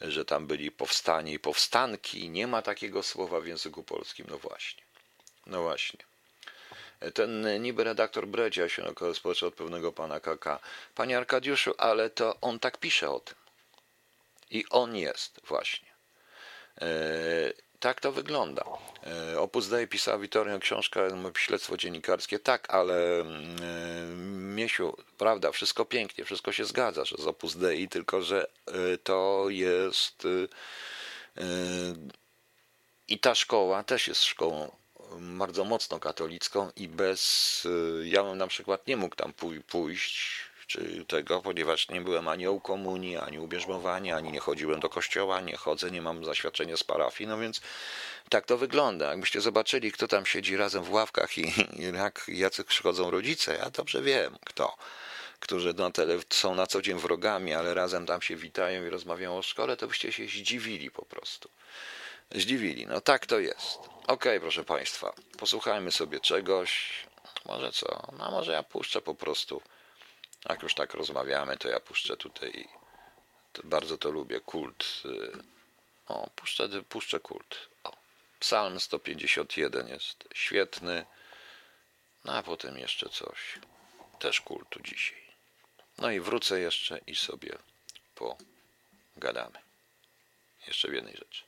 Speaker 1: że tam byli powstani i powstanki, nie ma takiego słowa w języku polskim, no właśnie, no właśnie. Ten niby redaktor Bredzia się społeczny od pewnego pana KK. Panie Arkadiuszu, ale to on tak pisze o tym. I on jest właśnie. E, tak to wygląda. E, Opus Dei pisała Witorio książkę Śledztwo dziennikarskie. Tak, ale mm, Miesiu, prawda, wszystko pięknie, wszystko się zgadza, że z Opus Dei, tylko że e, to jest e, i ta szkoła też jest szkołą bardzo mocno katolicką i bez, ja bym na przykład nie mógł tam pójść, czy tego, ponieważ nie byłem ani u komunii, ani ubierzmowania, ani nie chodziłem do kościoła, nie chodzę, nie mam zaświadczenia z parafii, no więc tak to wygląda. Jakbyście zobaczyli, kto tam siedzi razem w ławkach i, i jak, jacy przychodzą rodzice, ja dobrze wiem, kto którzy na tele, są na co dzień wrogami, ale razem tam się witają i rozmawiają o szkole, to byście się zdziwili po prostu. Zdziwili. No tak to jest. Okej, okay, proszę Państwa, posłuchajmy sobie czegoś. Może co? No może ja puszczę po prostu jak już tak rozmawiamy, to ja puszczę tutaj, bardzo to lubię, kult. Y, o, puszczę, puszczę kult. O, Psalm 151 jest świetny. No a potem jeszcze coś. Też kultu dzisiaj. No i wrócę jeszcze i sobie pogadamy. Jeszcze w jednej rzeczy.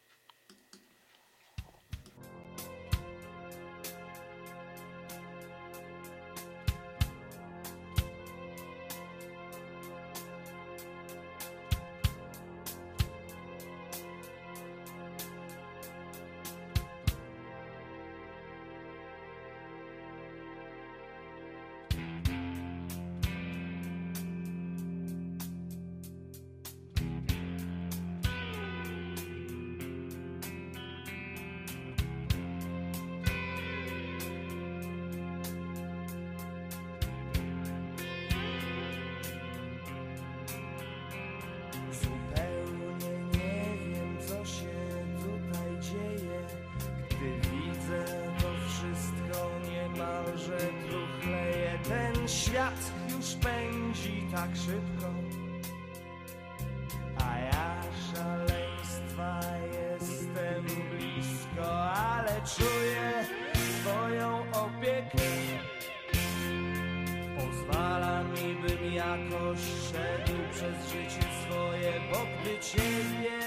Speaker 3: przez życie swoje, bo gdy Ciebie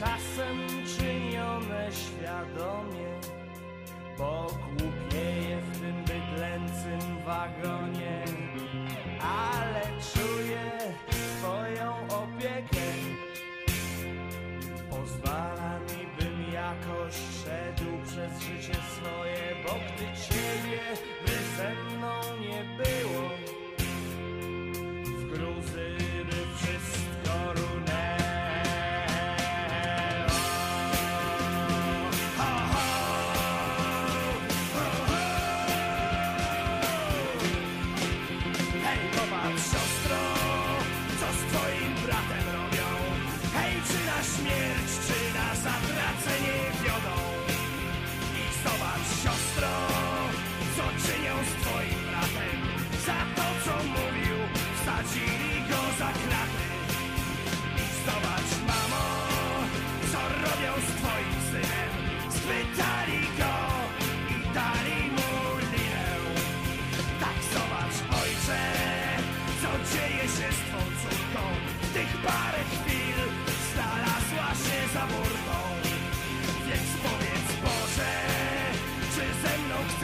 Speaker 3: czasem czynione świadomie, bo głupieje w tym bydlęcym wagonie.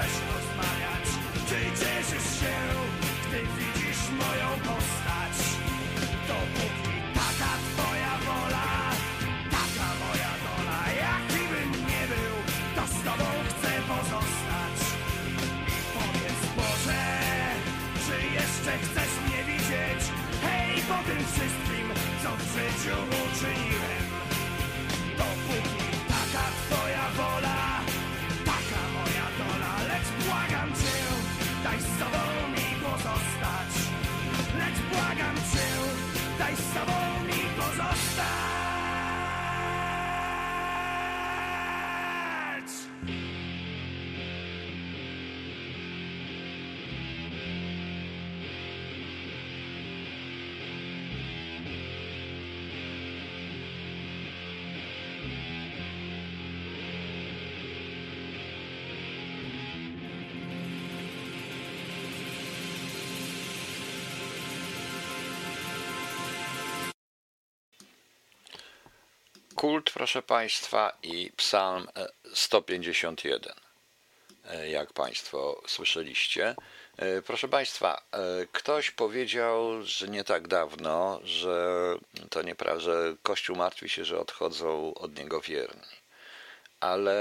Speaker 3: chce się rozmawiać? Ty cieszysz się, gdy widzisz moją postać? Dopóki taka twoja wola, taka moja dola. Jaki bym nie był, to z tobą chcę pozostać. I powiedz Boże, czy jeszcze chcesz mnie widzieć? Hej, po tym wszystkim, co w życiu uczyniłem.
Speaker 1: Kult, proszę Państwa, i psalm e, 151, e, jak Państwo słyszeliście. E, Proszę Państwa, e, ktoś powiedział, że nie tak dawno, że to nieprawda, że Kościół martwi się, że odchodzą od niego wierni. Ale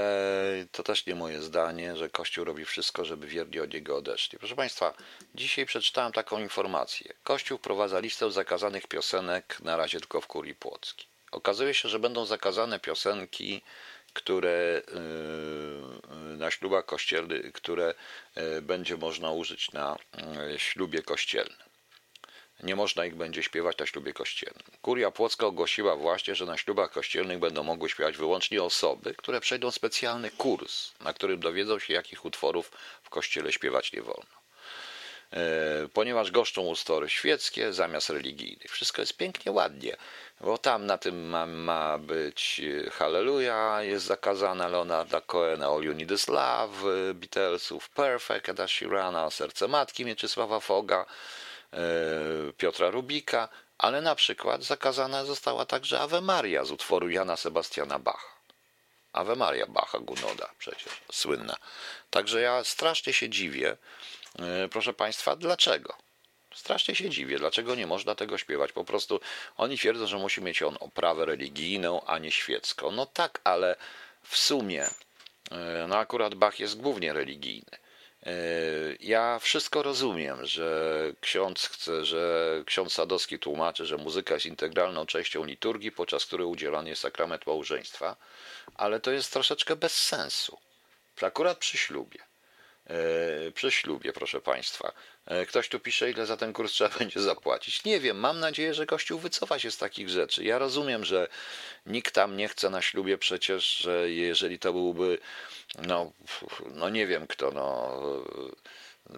Speaker 1: to też nie moje zdanie, że Kościół robi wszystko, żeby wierni od niego odeszli. Proszę Państwa, dzisiaj przeczytałem taką informację. Kościół wprowadza listę zakazanych piosenek, na razie tylko w kurii płockiej. Okazuje się, że będą zakazane piosenki, które yy, na ślubach kościelnych, które yy, będzie można użyć na ślubie kościelnym. Nie można ich będzie śpiewać na ślubie kościelnym. Kuria Płocka ogłosiła właśnie, że na ślubach kościelnych będą mogły śpiewać wyłącznie osoby, które przejdą specjalny kurs, na którym dowiedzą się, jakich utworów w kościele śpiewać nie wolno. E, Ponieważ goszczą ustory świeckie zamiast religijnych. Wszystko jest pięknie, ładnie, bo tam na tym ma, ma być e, Hallelujah, jest zakazana Leonarda Cohena, All You Need Is Love, e, Beatlesów, Perfect, Eda Sheerana, Serce Matki Mieczysława Foga, Piotra Rubika, ale na przykład zakazana została także Ave Maria z utworu Jana Sebastiana Bacha. Ave Maria Bacha Gunoda przecież, słynna. Także ja strasznie się dziwię, proszę Państwa, dlaczego? Strasznie się dziwię, dlaczego nie można tego śpiewać. Po prostu oni twierdzą, że musi mieć on oprawę religijną, a nie świecką. No tak, ale w sumie, e, no akurat Bach jest głównie religijny. E, Ja wszystko rozumiem, że ksiądz chce, że ksiądz Sadowski tłumaczy, że muzyka jest integralną częścią liturgii, podczas której udzielany jest sakrament małżeństwa, ale to jest troszeczkę bez sensu. Akurat przy ślubie. E, Przy ślubie, proszę Państwa. E, Ktoś tu pisze, ile za ten kurs trzeba <laughs> będzie zapłacić. Nie wiem, mam nadzieję, że Kościół wycofa się z takich rzeczy. Ja rozumiem, że nikt tam nie chce na ślubie przecież, że jeżeli to byłby, no, no nie wiem kto, no,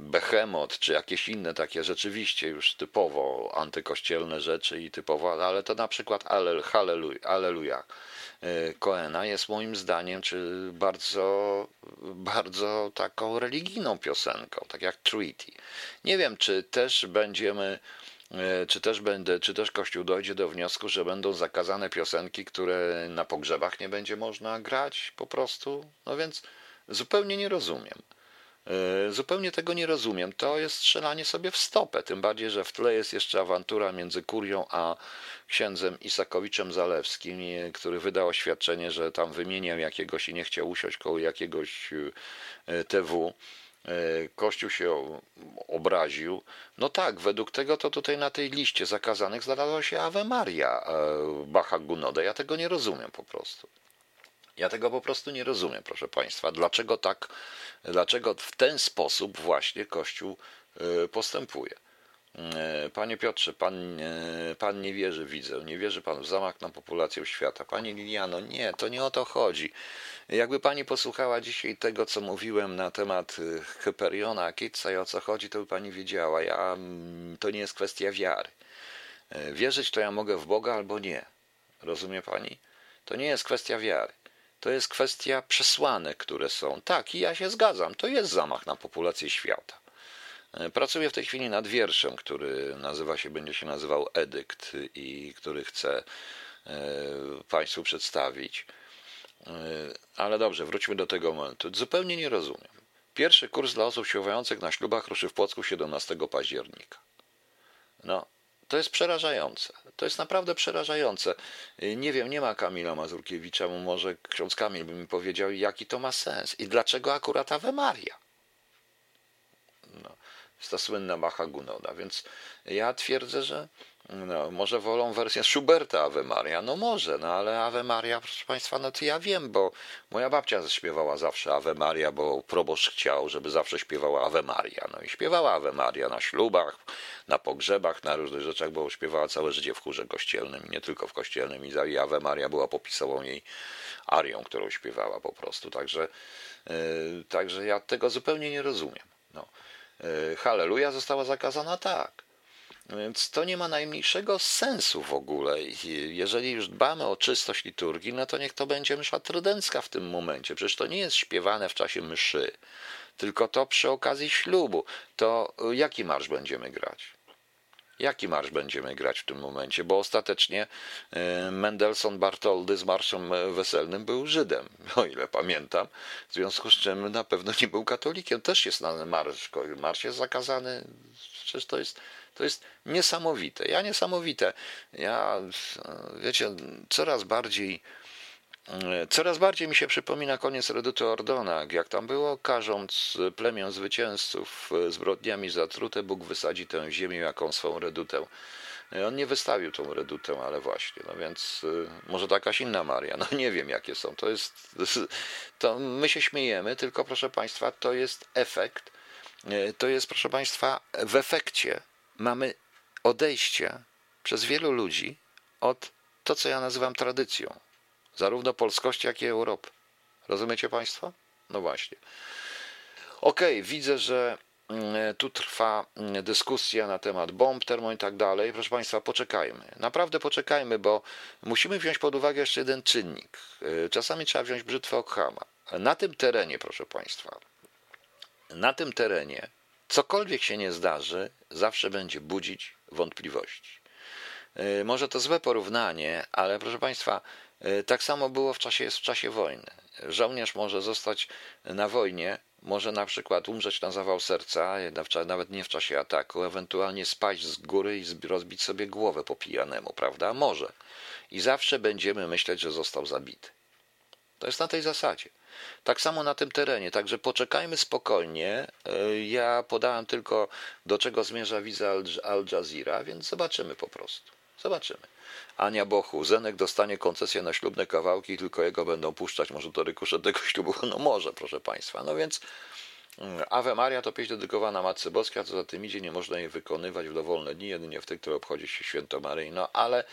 Speaker 1: Behemoth, czy jakieś inne takie rzeczywiście już typowo antykościelne rzeczy i typowo, ale to na przykład Allel, Halleluja, Alleluja e, Coena jest moim zdaniem czy bardzo, bardzo taką religijną piosenką, tak jak Treaty. Nie wiem, czy też będziemy e, czy też będę, czy też Kościół dojdzie do wniosku, że będą zakazane piosenki, które na pogrzebach nie będzie można grać po prostu. No więc zupełnie nie rozumiem. E, Zupełnie tego nie rozumiem. To jest strzelanie sobie w stopę. Tym bardziej, że w tle jest jeszcze awantura między kurią a księdzem Isakowiczem Zalewskim, e, który wydał oświadczenie, że tam wymieniał jakiegoś i nie chciał usiąść koło jakiegoś e, TW. Kościół się obraził. No tak, według tego to tutaj na tej liście zakazanych znalazła się Ave Maria Bacha Gunoda. Ja tego nie rozumiem po prostu. Ja tego po prostu nie rozumiem, proszę Państwa. Dlaczego tak, dlaczego w ten sposób właśnie Kościół e, postępuje? E, Panie Piotrze, pan, e, pan nie wierzy, widzę, nie wierzy pan w zamach na populację świata. Pani Liliano, nie, to nie o to chodzi. Jakby pani posłuchała dzisiaj tego, co mówiłem na temat Hyperiona, Kitsa i o co chodzi, to by pani wiedziała. Ja, mm, to nie jest kwestia wiary. Wierzyć to ja mogę w Boga albo nie. Rozumie pani? To nie jest kwestia wiary. To jest kwestia przesłanek, które są. Tak, i ja się zgadzam, to jest zamach na populację świata. E, Pracuję w tej chwili nad wierszem, który nazywa się, będzie się nazywał Edykt i który chcę e, Państwu przedstawić. E, Ale dobrze, wróćmy do tego momentu. Zupełnie nie rozumiem. Pierwszy kurs dla osób śpiewających na ślubach ruszy w Płocku 17 października. No, to jest przerażające. To jest naprawdę przerażające. Y, Nie wiem, nie ma Kamila Mazurkiewicza, bo może ksiądz Kamil by mi powiedział, jaki to ma sens i dlaczego akurat Ave Maria. No, jest ta słynna Bacha Gunoda, więc ja twierdzę, że no, może wolą wersję Schuberta Ave Maria. No może, no ale Ave Maria, proszę Państwa, no to ja wiem, bo moja babcia śpiewała zawsze Ave Maria, bo proboszcz chciał, żeby zawsze śpiewała Ave Maria. No i śpiewała Ave Maria na ślubach, na pogrzebach, na różnych rzeczach, bo śpiewała całe życie w chórze kościelnym nie tylko w kościelnym. I Ave Maria była popisową jej arią, którą śpiewała po prostu. Także, yy, także ja tego zupełnie nie rozumiem. No. Yy, Halleluja została zakazana tak. Więc to nie ma najmniejszego sensu w ogóle. Jeżeli już dbamy o czystość liturgii, no to niech to będzie msza trydencka w tym momencie. Przecież to nie jest śpiewane w czasie mszy, tylko to przy okazji ślubu. To y, jaki marsz będziemy grać? Jaki marsz będziemy grać w tym momencie? Bo ostatecznie e, Mendelssohn Bartoldy z marszem e, weselnym był Żydem, <laughs> o ile pamiętam. W związku z czym na pewno nie był katolikiem. Też jest na marsz. Marsz jest zakazany. Przecież to jest, to jest niesamowite. Ja niesamowite. Ja, e, wiecie, coraz bardziej Coraz bardziej mi się przypomina koniec Reduty Ordona, jak tam było, karząc plemię zwycięzców zbrodniami zatrute, Bóg wysadzi tę ziemię jaką swą redutę. On nie wystawił tą redutę, ale właśnie, no więc może jakaś inna Maria, no nie wiem jakie są. To jest, <laughs> to my się śmiejemy, tylko proszę Państwa, to jest efekt, to jest proszę Państwa, w efekcie mamy odejście przez wielu ludzi od to, co ja nazywam tradycją zarówno polskości, jak i Europy. Rozumiecie Państwo? No właśnie. Okej, okay, widzę, że mm, tu trwa mm, dyskusja na temat bomb, termo i tak dalej. Proszę Państwa, poczekajmy. Naprawdę poczekajmy, bo musimy wziąć pod uwagę jeszcze jeden czynnik. Y, czasami trzeba wziąć brzytwę Okhama. Na tym terenie, proszę Państwa, na tym terenie cokolwiek się nie zdarzy, zawsze będzie budzić wątpliwości. Y, może to złe porównanie, ale proszę Państwa, E, tak samo było w czasie, w czasie wojny. Żołnierz może zostać na wojnie, może na przykład umrzeć na zawał serca, nawet nie w czasie ataku, ewentualnie spaść z góry i rozbić sobie głowę po pijanemu, prawda? Może. I zawsze będziemy myśleć, że został zabity. To jest na tej zasadzie. Tak samo na tym terenie, także poczekajmy spokojnie. E, ja podałem tylko, do czego zmierza wiza Al Jazeera, więc zobaczymy po prostu. Zobaczymy. Ania Bochu, Zenek dostanie koncesję na ślubne kawałki, tylko jego będą puszczać, może to rykuszet tego <laughs> ślubu, no może, proszę Państwa. No więc mm, Ave Maria to pieśń dedykowana Matce Boskiej, a co za tym idzie, nie można jej wykonywać w dowolne dni, jedynie w tych, które obchodzi się święto Maryi. No ale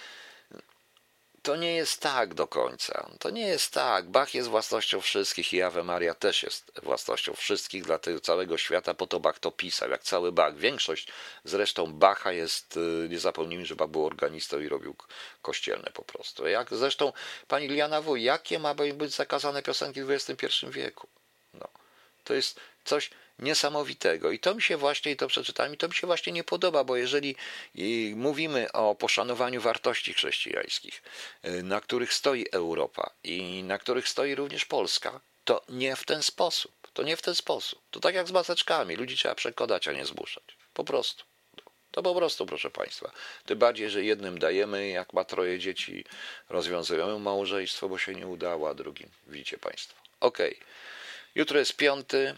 Speaker 1: to nie jest tak do końca. To nie jest tak. Bach jest własnością wszystkich i Ave Maria też jest własnością wszystkich, dla tego całego świata, po to Bach to pisał, jak cały Bach. Większość zresztą Bacha jest, y, nie zapomnijmy, że Bach był organistą i robił kościelne po prostu. Jak zresztą pani Liana W., jakie ma być zakazane piosenki w XXI wieku? No. To jest coś niesamowitego. I to mi się właśnie, i to przeczytałem, i to mi się właśnie nie podoba, bo jeżeli mówimy o poszanowaniu wartości chrześcijańskich, y, na których stoi Europa i na których stoi również Polska, to nie w ten sposób. To nie w ten sposób. To tak jak z maseczkami. Ludzi trzeba przekonać, a nie zmuszać. Po prostu. To po prostu, proszę Państwa. Tym bardziej, że jednym dajemy, jak ma troje dzieci, rozwiązujemy małżeństwo, bo się nie udało, a drugim widzicie Państwo. Okej. Okay. Jutro jest piąty.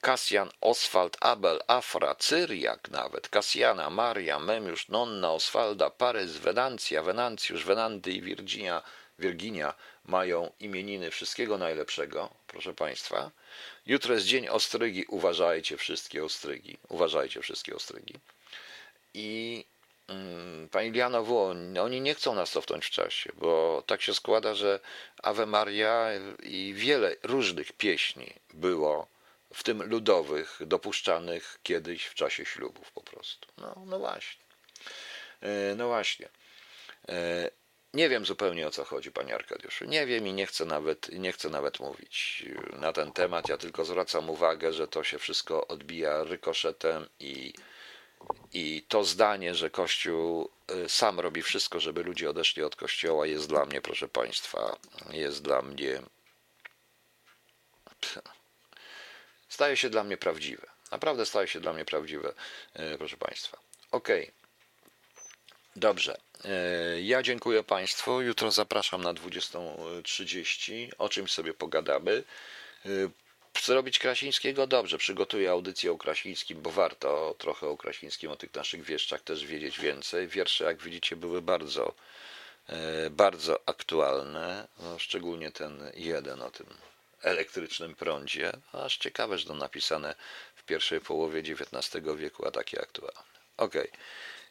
Speaker 1: Kasjan, Oswald, Abel, Afra, Cyriak nawet, Kasjana, Maria, Memiusz, Nonna, Oswalda, Parys, Wenancja, Wenancjusz, Wenandy i Virginia, Virginia mają imieniny wszystkiego najlepszego, proszę Państwa. Jutro jest dzień ostrygi, uważajcie wszystkie ostrygi, uważajcie wszystkie ostrygi. I mm, Pani Liano oni nie chcą nas cofnąć w czasie, bo tak się składa, że Ave Maria i wiele różnych pieśni było w tym ludowych, dopuszczanych kiedyś w czasie ślubów po prostu. No, no właśnie. E, no właśnie. E, nie wiem zupełnie o co chodzi, panie Arkadiuszu. Nie wiem i nie chcę nawet, nie chcę nawet mówić na ten temat. Ja tylko zwracam uwagę, że to się wszystko odbija rykoszetem i, i to zdanie, że Kościół e, sam robi wszystko, żeby ludzie odeszli od Kościoła, jest dla mnie, proszę państwa, jest dla mnie staje się dla mnie prawdziwe. Naprawdę staje się dla mnie prawdziwe, e, proszę Państwa. Ok. Dobrze. E, ja dziękuję Państwu. Jutro zapraszam na 20.30. O czymś sobie pogadamy. E, zrobić Krasińskiego? Dobrze, przygotuję audycję o Krasińskim, bo warto trochę o Krasińskim, o tych naszych wieszczach też wiedzieć więcej. Wiersze, jak widzicie, były bardzo, bardzo aktualne, no, szczególnie ten jeden o tym elektrycznym prądzie, aż ciekawe, że to napisane w pierwszej połowie XIX wieku, a takie aktualne. Ok,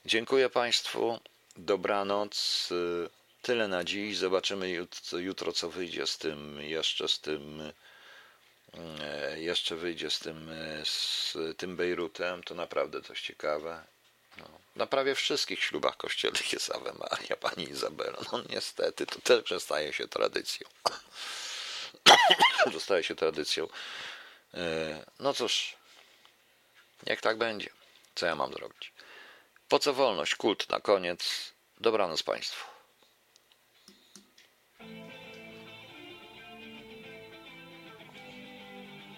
Speaker 1: dziękuję Państwu, dobranoc, tyle na dziś, zobaczymy jutro, co wyjdzie z tym, jeszcze z tym, e, jeszcze wyjdzie z tym, e, z tym Bejrutem, to naprawdę coś ciekawe. No, na prawie wszystkich ślubach kościelnych jest Ave Maria, Pani Izabela. No niestety, to też przestaje się tradycją. <laughs> Zostaje się tradycją. E, no cóż, niech tak będzie. Co ja mam zrobić? Po co wolność? Kult na koniec. Dobranoc Państwu.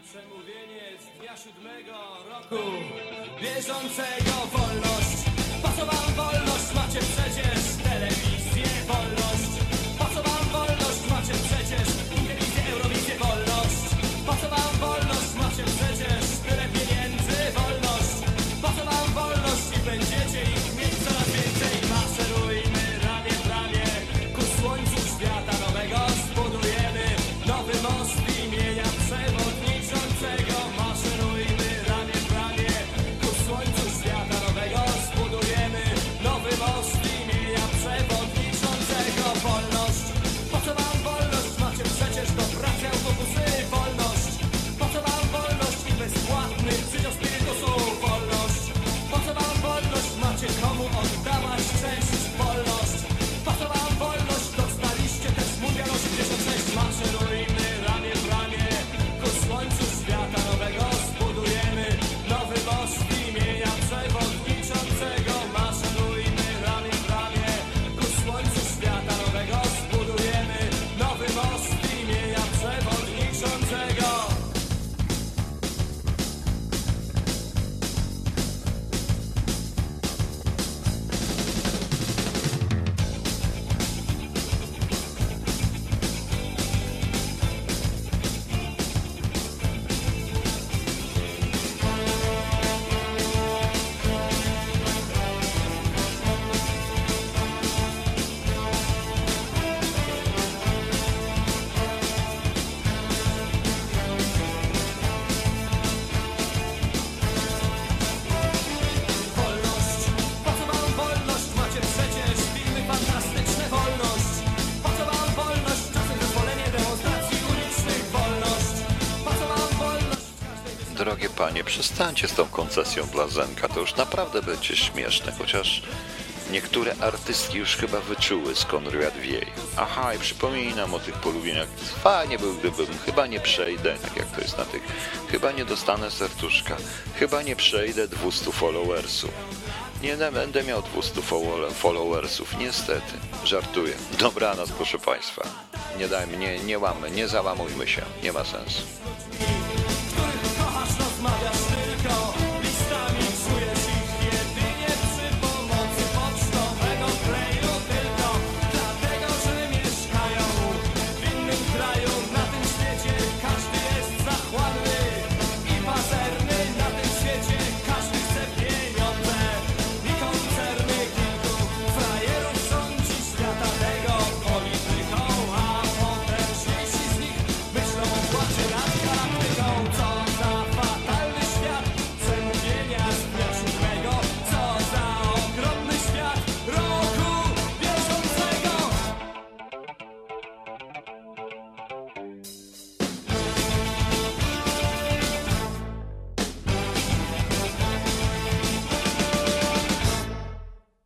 Speaker 4: Przemówienie z dnia siódmego roku bieżącego wolność. Po co wam wolność? Macie przecież
Speaker 1: przestańcie z tą koncesją dla Zenka. To już naprawdę będzie śmieszne, chociaż niektóre artystki już chyba wyczuły skąd wiatr wieje. Aha, i przypominam o tych polubieniach. Fajnie był, gdybym chyba nie przejdę, tak jak to jest na tych. Chyba nie dostanę serduszka. Chyba nie przejdę 200 followersów. Nie będę miał 200 follow- followersów, niestety. Żartuję. Dobranoc, proszę państwa. Nie dajmy, nie, nie łamy, nie załamujmy się. Nie ma sensu.
Speaker 4: Których kochasz, rozmawiasz ty